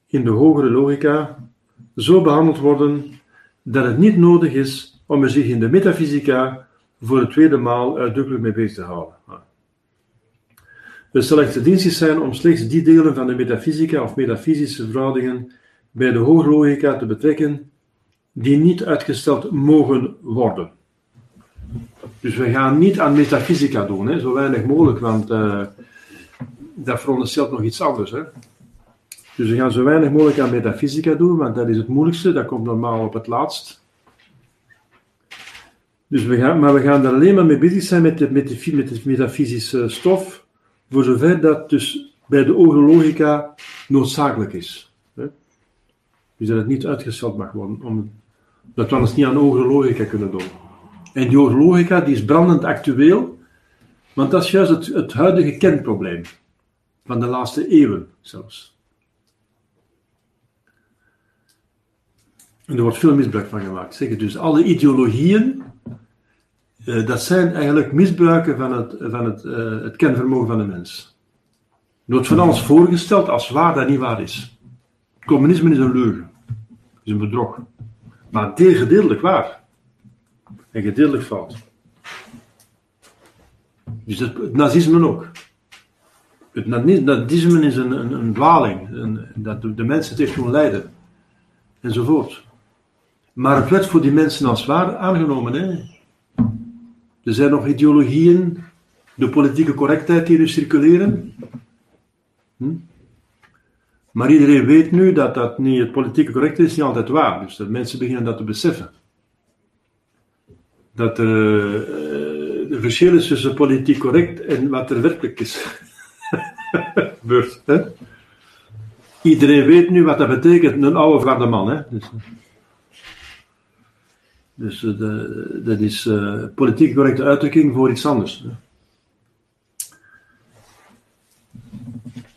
in de hogere logica zo behandeld worden dat het niet nodig is om er zich in de metafysica voor de tweede maal uitdrukkelijk mee bezig te houden. Het zal echter zijn om slechts die delen van de metafysica of metafysische verhoudingen bij de hooglogica te betrekken die niet uitgesteld mogen worden. Dus we gaan niet aan metafysica doen, hè, zo weinig mogelijk, want uh, dat veronderstelt nog iets anders. Hè. Dus we gaan zo weinig mogelijk aan metafysica doen, want dat is het moeilijkste, dat komt normaal op het laatst. Dus we gaan, maar we gaan er alleen maar mee bezig zijn met de, met de, met de metafysische stof, voor zover dat dus bij de logica noodzakelijk is. Dus dat het niet uitgesteld mag worden, om, dat we anders niet aan hogere logica kunnen doen. En die hogere logica die is brandend actueel, want dat is juist het, het huidige kenprobleem. Van de laatste eeuwen zelfs. En er wordt veel misbruik van gemaakt. Zeg dus alle ideologieën, eh, dat zijn eigenlijk misbruiken van het, van het, uh, het van de mens. Er wordt van alles voorgesteld als waar dat niet waar is. Communisme is een leugen, is een bedrog. Maar deel gedeeltelijk waar. En gedeeltelijk fout. Dus het, nazisme ook. Het nazisme is een, een, dwaling. Een, dat de, mensen heeft doen lijden. Enzovoort. Maar het werd voor die mensen als waar aangenomen. Hè? Er zijn nog ideologieën, de politieke correctheid die circuleren. Hm? Maar iedereen weet nu dat dat niet, het politieke correct is niet altijd waar. Dus dat mensen beginnen dat te beseffen. Dat er uh, de verschil is tussen politiek correct en wat er werkelijk is? Iedereen weet nu wat dat betekent, een oude verwarde man. Hè? Dus, dus uh, de, dat is politiek correcte uitdrukking voor iets anders.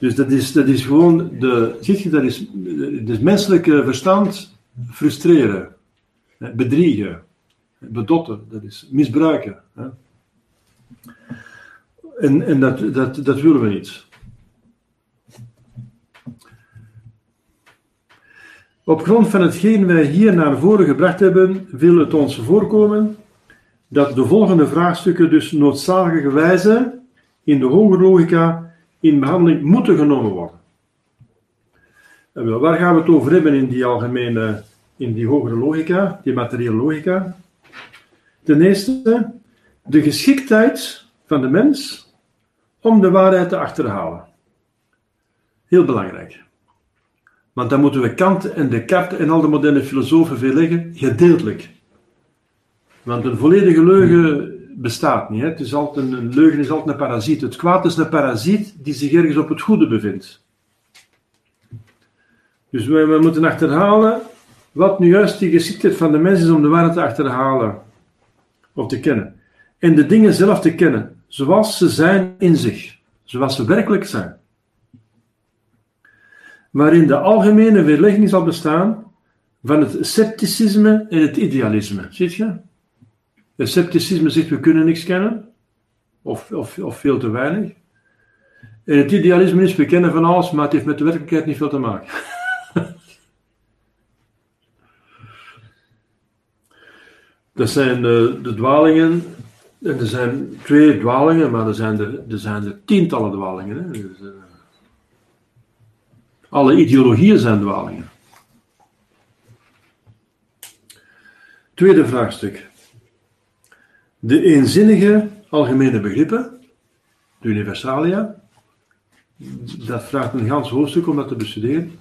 Dus dat is, dat is gewoon de, ziet je, dat is het menselijke verstand frustreren, bedriegen, bedotten, dat is misbruiken. Hè. En, en dat, dat, dat willen we niet. Op grond van hetgeen wij hier naar voren gebracht hebben, wil het ons voorkomen dat de volgende vraagstukken dus noodzakelijkerwijze in de hogere logica in behandeling moeten genomen worden. En waar gaan we het over hebben in die algemene, in die hogere logica, die materiële logica? Ten eerste, de geschiktheid van de mens om de waarheid te achterhalen. Heel belangrijk. Want dan moeten we Kant en Descartes en al de moderne filosofen veel leggen, gedeeltelijk. Want een volledige leugen bestaat niet. Hè. Het is altijd een, leugen is altijd een parasiet. Het kwaad is een parasiet die zich ergens op het goede bevindt. Dus we, moeten achterhalen wat nu juist die geschiktheid van de mens is om de waarheid te achterhalen of te kennen. En de dingen zelf te kennen, zoals ze zijn in zich, zoals ze werkelijk zijn. Waarin de algemene weerlegging zal bestaan van het scepticisme en het idealisme. Ziet je? Het scepticisme zegt we kunnen niks kennen, of, of, of veel te weinig. En het idealisme is we kennen van alles, maar het heeft met de werkelijkheid niet veel te maken. dat zijn de, de dwalingen, en er zijn twee dwalingen, maar er zijn er, er, zijn er tientallen dwalingen. Hè? Dus, uh, alle ideologieën zijn dwalingen. Tweede vraagstuk. De eenzinnige algemene begrippen, de universalia, dat vraagt een gans hoofdstuk om dat te bestuderen.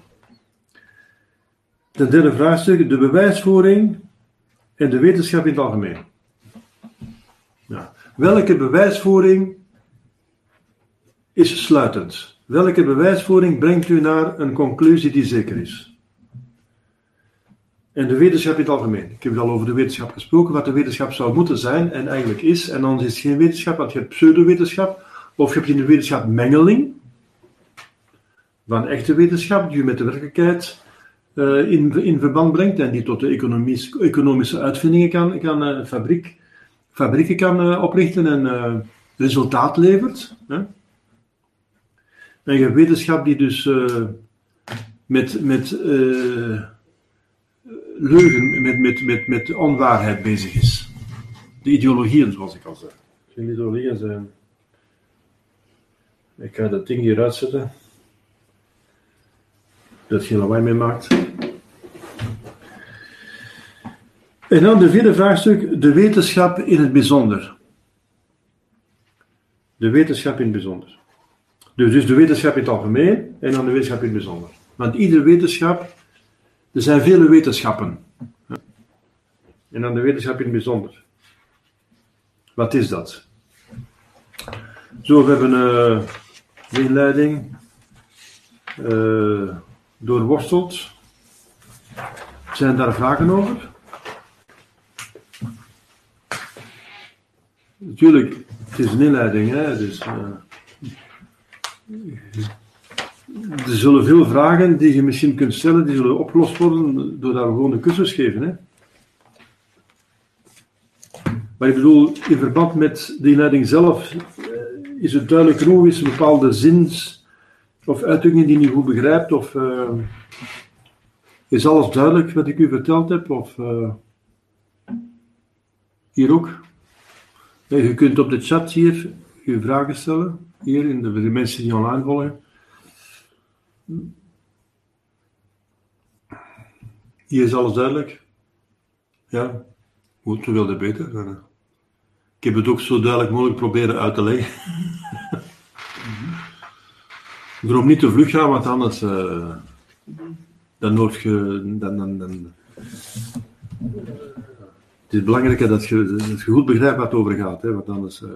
Ten derde vraagstuk, de bewijsvoering en de wetenschap in het algemeen. Welke bewijsvoering is sluitend? Welke bewijsvoering brengt u naar een conclusie die zeker is? En de wetenschap in het algemeen. Ik heb al over de wetenschap gesproken, wat de wetenschap zou moeten zijn en eigenlijk is. En dan is het geen wetenschap, want je hebt pseudowetenschap. Of je hebt in de wetenschap mengeling van echte wetenschap, die je met de werkelijkheid uh, in, in verband brengt en die tot de economische uitvindingen kan, kan uh, fabriek, fabrieken kan uh, oprichten en resultaat levert. Hè? En je hebt wetenschap die dus met, met leugen, met, met, met, met onwaarheid bezig is. De ideologieën, zoals ik al zei. Geen ideologieën zijn. Ik ga dat ding hier uitzetten. Dat geen lawaai mee maakt. En dan de vierde vraagstuk, de wetenschap in het bijzonder. De wetenschap in het bijzonder. Dus, dus de wetenschap in het algemeen en dan de wetenschap in het bijzonder. Want iedere wetenschap er zijn vele wetenschappen. En dan de wetenschap in het bijzonder. Wat is dat? Zo, we hebben uh, inleiding uh, doorworsteld. Zijn daar vragen over? Natuurlijk, het is een inleiding, hè, dus uh, er zullen veel vragen die je misschien kunt stellen, die zullen opgelost worden door daar gewoon een cursus geven. Hè? Maar ik bedoel, in verband met de inleiding zelf, eh, is het duidelijk genoeg, is een bepaalde zins of uitdrukking die je niet goed begrijpt, of uh, is alles duidelijk wat ik u verteld heb, of uh, hier ook. je kunt op de chat hier je vragen stellen, hier in de, de mensen die online volgen. Hier is alles duidelijk. Ja, goed, we wilden beter. Dan, eh. Ik heb het ook zo duidelijk mogelijk proberen uit te leggen. Daarom niet te vlug gaan, want anders uh, dan word je. Dan, dan, het is belangrijk dat je, dat goed begrijpt wat het over gaat, hè, want anders uh,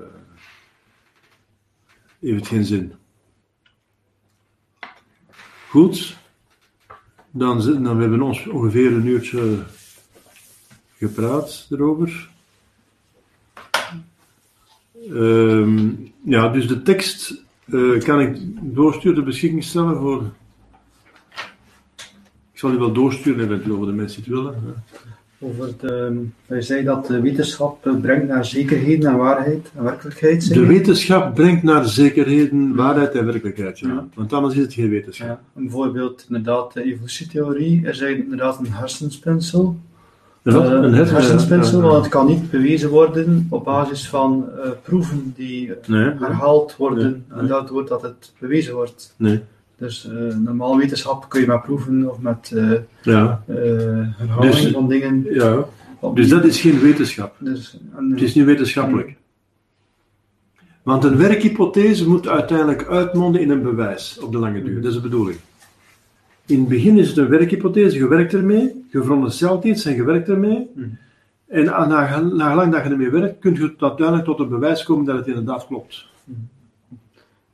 heeft het geen zin. Goed, dan, dan hebben we ons ongeveer een uurtje gepraat erover. Ehm, ja, dus de tekst uh, kan ik doorsturen, de beschikking stellen voor. Ik zal die wel doorsturen eventueel voor de mensen die het willen. Over de, hij zei dat de wetenschap brengt naar zekerheden en waarheid en werkelijkheid. De wetenschap brengt naar zekerheden, waarheid en werkelijkheid, ja. Want anders is het geen wetenschap. Ja. Bijvoorbeeld inderdaad de evolutietheorie. Er zijn inderdaad een hersenspinsel een, een hersenspinsel, want het kan niet bewezen worden op basis van uh, proeven die nee, herhaald worden nee, en daardoor dat het bewezen wordt. Nee. Dus uh, normaal wetenschap kun je maar proeven of met uh, ja. herhaling dus, van dingen. Ja. Dus dat is geen wetenschap. Dus, en, het is niet wetenschappelijk. Want een werkhypothese moet uiteindelijk uitmonden in een bewijs op de lange duur. Dat is de bedoeling. In het begin is het een werkhypothese, je werkt ermee, je veronderstelt iets en je werkt ermee. Mm. En na, na gelang dat je ermee werkt, kun je uiteindelijk tot een bewijs komen dat het inderdaad klopt. Mm.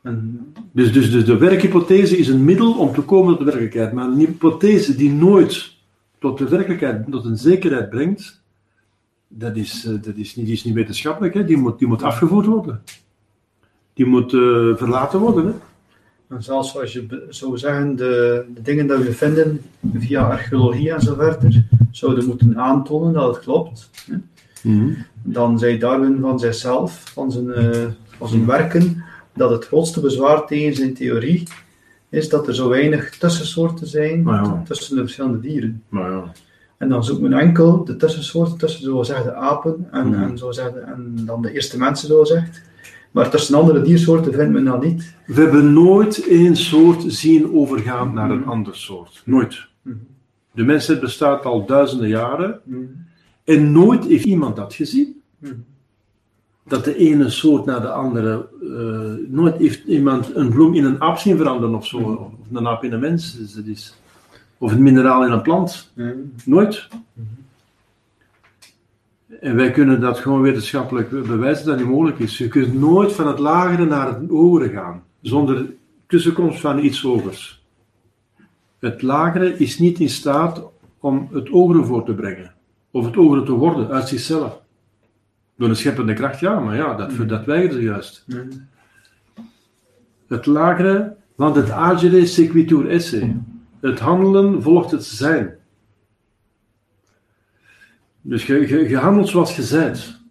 En, dus, dus, dus de werkhypothese is een middel om te komen tot de werkelijkheid. Maar een hypothese die nooit tot de werkelijkheid, tot een zekerheid brengt, dat is, eh, dat is, niet, die is niet wetenschappelijk. Hè? Die, moet, die moet afgevoerd worden. Die moet uh, verlaten worden. Hè? En zelfs zoals je zou zeggen, de, de dingen die we vinden via archeologie en zo verder, zouden moeten aantonen dat het klopt. Hè? Mm Dan zei Darwin van zichzelf, van zijn, uh, van zijn werken, dat het grootste bezwaar tegen zijn theorie is dat er zo weinig tussensoorten zijn tussen de verschillende dieren. Ja. En dan zoekt men enkel de tussensoorten tussen, zo zeggen, de apen en, mm en, en dan de eerste mensen, zo zegt. Maar tussen andere diersoorten vindt men dat niet. We hebben nooit één soort zien overgaan naar een mm. andere soort. Nooit. Mm. De mensheid bestaat al duizenden jaren mm. en nooit heeft iemand dat gezien. Dat de ene soort naar de andere. Uh, nooit heeft iemand een bloem in een aap zien veranderen of zo. Of een aap in een mens. Dus is, of een mineraal in een plant. Nooit. En wij kunnen dat gewoon wetenschappelijk bewijzen dat het niet mogelijk is. Je kunt nooit van het lagere naar het hogere gaan, zonder tussenkomst van iets hogers. Het lagere is niet in staat om het hogere voor te brengen, of het hogere te worden uit zichzelf. Door een scheppende kracht, ja, maar ja, dat, mm. dat weigeren juist. Mm. Het lagere, want het agere sequitur esse. Het handelen volgt het zijn. Dus je, je, je handelt zoals je bent.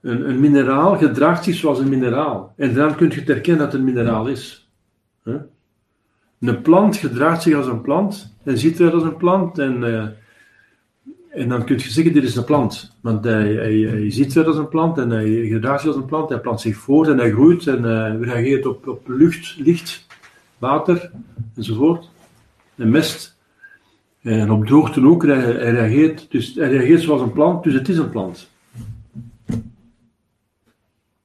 Een, een, mineraal gedraagt zich zoals een mineraal. En dan kun je het herkennen dat het een mineraal is. Een plant gedraagt zich als een plant en ziet eruit als een plant. En, uh, en dan kun je zeggen, dit is een plant. Want hij, hij, ziet eruit als een plant en hij gedraagt zich als een plant. Hij plant zich voort en hij groeit en uh, reageert op, op lucht, licht, water enzovoort. En mest. En op droogte ook, hij, reageert, dus hij reageert zoals een plant, dus het is een plant.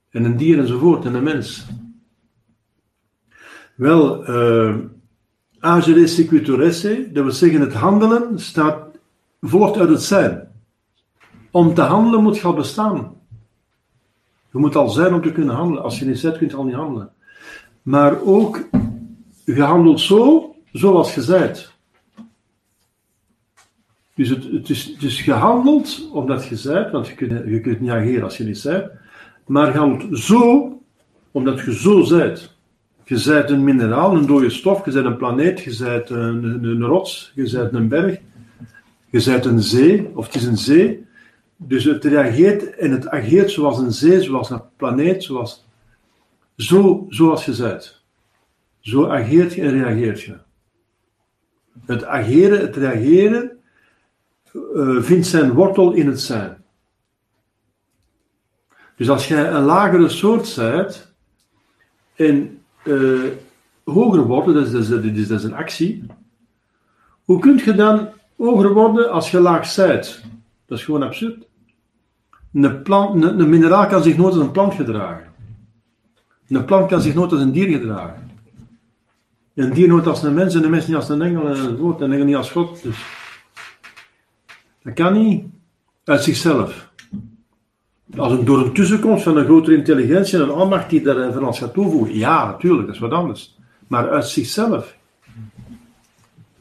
En een dier enzovoort, en een mens. Wel, uh, agere sequituresse, dat wil zeggen het handelen, staat, volgt uit het zijn. Om te handelen moet je al bestaan. Je moet al zijn om te kunnen handelen. Als je niet zet, kun je al niet handelen. Maar ook, je handelt zo, zoals je zijt. Dus het, het, is, het is gehandeld omdat je zijt, want je kunt, je kunt niet ageren als je niet zijt, maar je handelt zo omdat je zo zijt. Je zijt een mineraal, een dode stof, je zijt een planeet, je zijt een, een, een rots, je zijt een berg, je zijt een zee, of het is een zee. Dus het reageert en het ageert zoals een zee, zoals een planeet, zoals, zo, zoals je zijt. Zo ageert je en reageert je. Het ageren, het reageren, uh, vindt zijn wortel in het zijn. Dus als jij een lagere soort zijt en uh, hoger is, dat is een actie, hoe kun je dan hoger worden als je laag zijt? Dat is gewoon absurd. Een, plant, een, een mineraal kan zich nooit als een plant gedragen. Een plant kan zich nooit als een dier gedragen. Een dier nooit als een mens en een mens niet als een engel en een woord en een engel niet als God. Dus dat kan niet uit zichzelf. Als een, door een tussenkomst van een grotere intelligentie en een almacht die daar van alles gaat toevoegen, ja, natuurlijk, dat is wat anders. Maar uit zichzelf.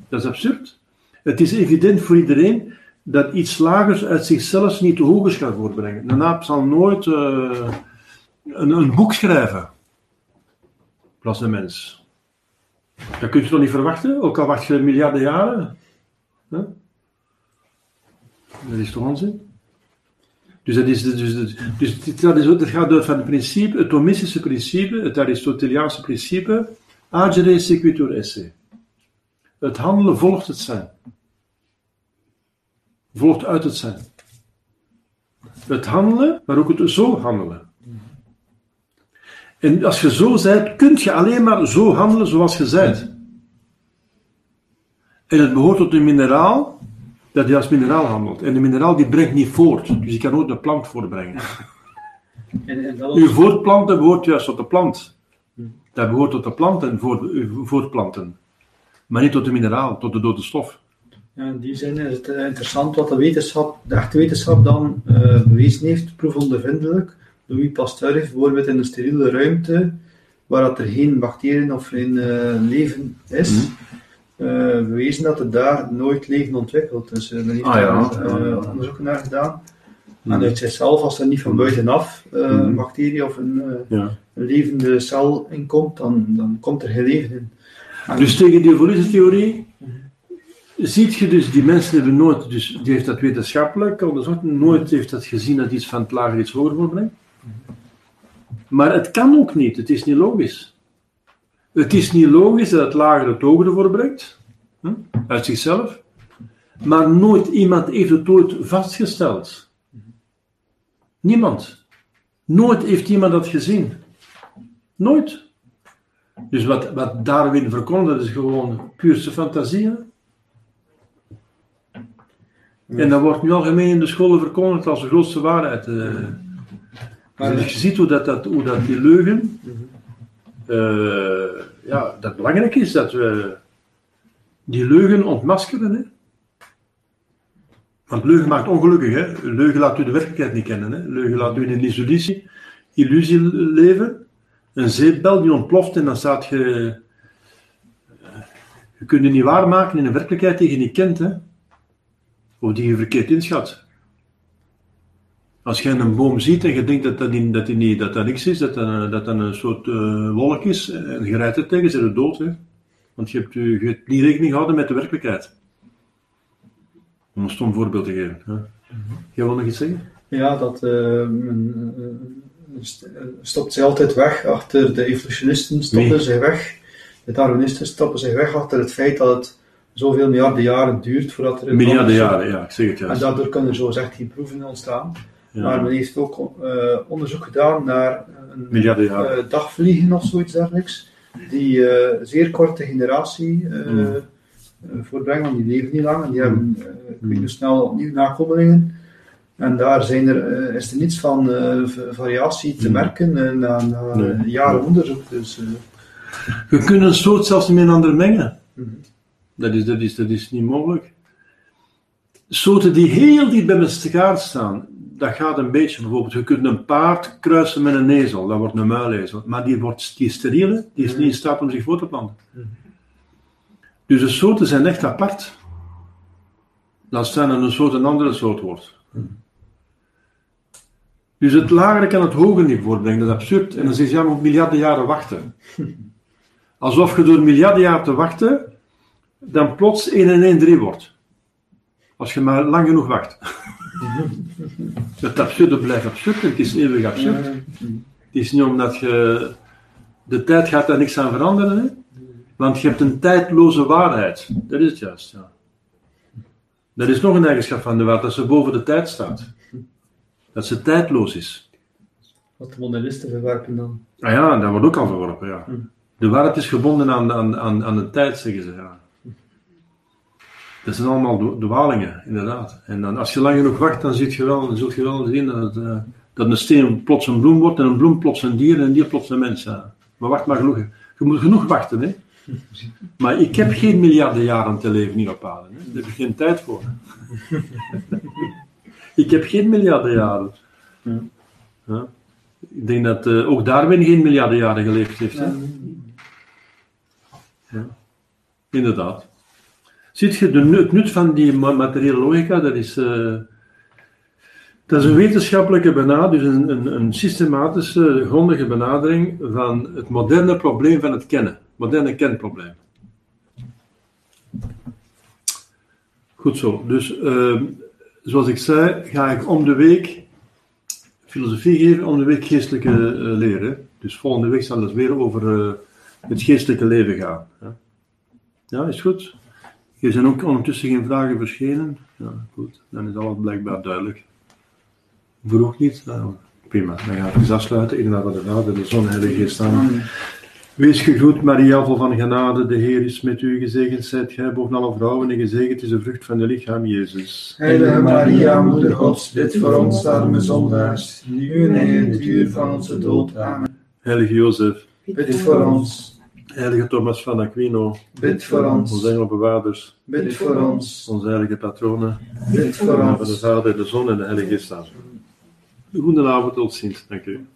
Dat is absurd. Het is evident voor iedereen dat iets lagers uit zichzelf niet te hogers gaat voortbrengen. Een aap zal nooit uh, een, een, boek schrijven. Plus een mens. Dat kun je toch niet verwachten, ook al wacht je miljarden jaren. Dat is toch onzin? Dus dat, is, dus, dus, dat, gaat uit van het principe, het Thomistische principe, het Aristoteliaanse principe, agere sequitur esse. Het handelen volgt het zijn. Volgt uit het zijn. Het handelen, maar ook het zo handelen. En als je zo bent, kun je alleen maar zo handelen zoals je bent. En het behoort tot een mineraal dat je als mineraal handelt. En de mineraal die brengt niet voort, dus je kan nooit de plant voortbrengen. En, en dat Uw voortplanten behoort juist tot de plant. Dat behoort tot de planten voor, voortplanten. Maar niet tot de mineraal, tot de dode stof. Ja, in die zin is het eh, interessant wat de wetenschap, de echte wetenschap dan uh, bewezen heeft, proefondervindelijk. Louis Pasteur heeft bijvoorbeeld in een steriele ruimte, waar er geen bacteriën of geen uh, leven is, mm bewezen dat er daar nooit leven ontwikkelt. Dus er heeft ah, daar onderzoek naar gedaan. Mm En uit zichzelf, als er niet van buitenaf een mhm. bacterie of een, ja. een, levende cel in komt, dan, dan komt er geen leven in. dus tegen die evolutietheorie ziet je dus, die mensen hebben nooit, dus die heeft dat wetenschappelijk onderzocht, nooit heeft dat gezien dat iets van het lager iets hoger voorbrengt. Maar het kan ook niet, het is niet logisch. Het is niet logisch dat het lager het hogere voorbrengt, uit zichzelf. Maar nooit iemand heeft het ooit vastgesteld. Niemand. Nooit heeft iemand dat gezien. Nooit. Dus wat, wat Darwin verkondigde, is gewoon puurste fantasie. En dat wordt nu algemeen in de scholen verkondigd als de grootste waarheid. Uh. Maar dus je ziet hoe, dat, dat, hoe dat die leugen, uh, ja, dat belangrijk is dat we die leugen ontmaskeren. Hè? Want leugen maakt ongelukkig. Hè? Leugen laat u de werkelijkheid niet kennen. Hè? Leugen laat u in een illusie, illusie leven. Een zeepbel die ontploft en dan staat je... Je kunt je niet waarmaken in een werkelijkheid die je niet kent. Hè? Of die je verkeerd inschat. Als je een boom ziet en je denkt dat dat, niet, dat, niet, dat, dat niks is, dat dat, dat, een soort uh, wolk is, en je rijdt er tegen, ze dood. Hè? Want je hebt, je hebt niet rekening gehouden met de werkelijkheid. Om een stom voorbeeld te geven. Hè? Jij wil nog iets zeggen? Ja, dat uh, stopt zich altijd weg achter de evolutionisten, stoppen nee. zich weg. De Darwinisten stoppen zich weg achter het feit dat het zoveel miljarden jaren duurt voordat er een Miljarden jaren, ja, ik zeg het juist. En daardoor kunnen er zo gezegd geen proeven ontstaan. Maar men heeft ook uh, onderzoek gedaan naar een uh, dagvliegen of zoiets dergelijks, die uh, zeer korte generatie mm. voortbrengen, want die leven niet lang en die mm. hebben, snel, opnieuw nakomelingen. En daar zijn er, is er niets van variatie te mm. merken na, na nee. jaren onderzoek. Dus, We kunnen een soort zelfs niet meer ander mengen. Dat is, dat, is, dat is niet mogelijk. Soorten die heel dicht bij elkaar staan, dat gaat een beetje. Bijvoorbeeld, je kunt een paard kruisen met een ezel, dat wordt een muilezel. Maar die, wordt, die steriele, die is niet in staat om zich voor te planten. Dus de soorten zijn echt apart. Dan staan er een soort een andere soort wordt. Dus het lagere kan het hoger niet voortbrengen, dat is absurd. En dan zeg je, ja, moet miljarden jaren wachten. Alsof je door miljarden jaren te wachten, dan plots 1 en 1 3 wordt. Als je maar lang genoeg wacht. het absurde blijft absurd het is eeuwig absurd. Het is niet omdat je. De tijd gaat daar niks aan veranderen, hè? want je hebt een tijdloze waarheid. Dat is het juist. Ja. Dat is nog een eigenschap van de waarheid, dat ze boven de tijd staat. Dat ze tijdloos is. Wat de modernisten verwerpen dan? Ah ja, dat wordt ook al verworpen, ja. Hm. De waarheid is gebonden aan, aan, aan, aan de tijd, zeggen ze. Ja. Dat zijn allemaal dwalingen, inderdaad. En dan, als je lang genoeg wacht, dan, zit je wel, dan zult je wel zien dat, het, uh, dat een steen plots een bloem wordt en een bloem plots een dier en een dier plots een mens. Maar wacht maar genoeg. Je moet genoeg wachten, hè. Maar ik heb geen miljarden jaren te leven hier op aarde. Hè. Daar heb ik geen tijd voor. ik heb geen miljarden jaren. Ja. Ik denk dat uh, ook Darwin geen miljarden jaren geleefd heeft. Hè? Ja. Inderdaad. Ziet je, de, het nut van die materiële logica, dat is, uh, dat is een wetenschappelijke benadering, dus een, een, een, systematische, grondige benadering van het moderne probleem van het kennen. Moderne kenprobleem. Goed zo. Dus, uh, zoals ik zei, ga ik om de week filosofie geven, om de week geestelijke uh, leren. Dus volgende week zal het weer over het geestelijke leven gaan. Ja is goed. Er zijn ook ondertussen geen vragen verschenen. Ja, goed. Dan is alles blijkbaar duidelijk. Vroeg niet? Nou, prima. Dan ga ik eens afsluiten. In de Vader, de Zon, Heilige Geest aan. Wees gegroet, Maria, vol van genade. De Heer is met u. Gezegend zijt gij boven alle vrouwen en gezegend is de vrucht van de lichaam, Jezus. Heilige Maria, Moeder Gods, bid voor ons arme zondaars, nu en in het uur van onze dood. Amen. Heilige Jozef, bid voor ons. Heilige Thomas van Aquino, bid voor ons. Onze engelbewaarders, bid voor ons. Onze heilige patronen, bid voor ons. Van de Vader, de Zon en de Heilige Geest. Goedenavond, tot ziens. Dank u.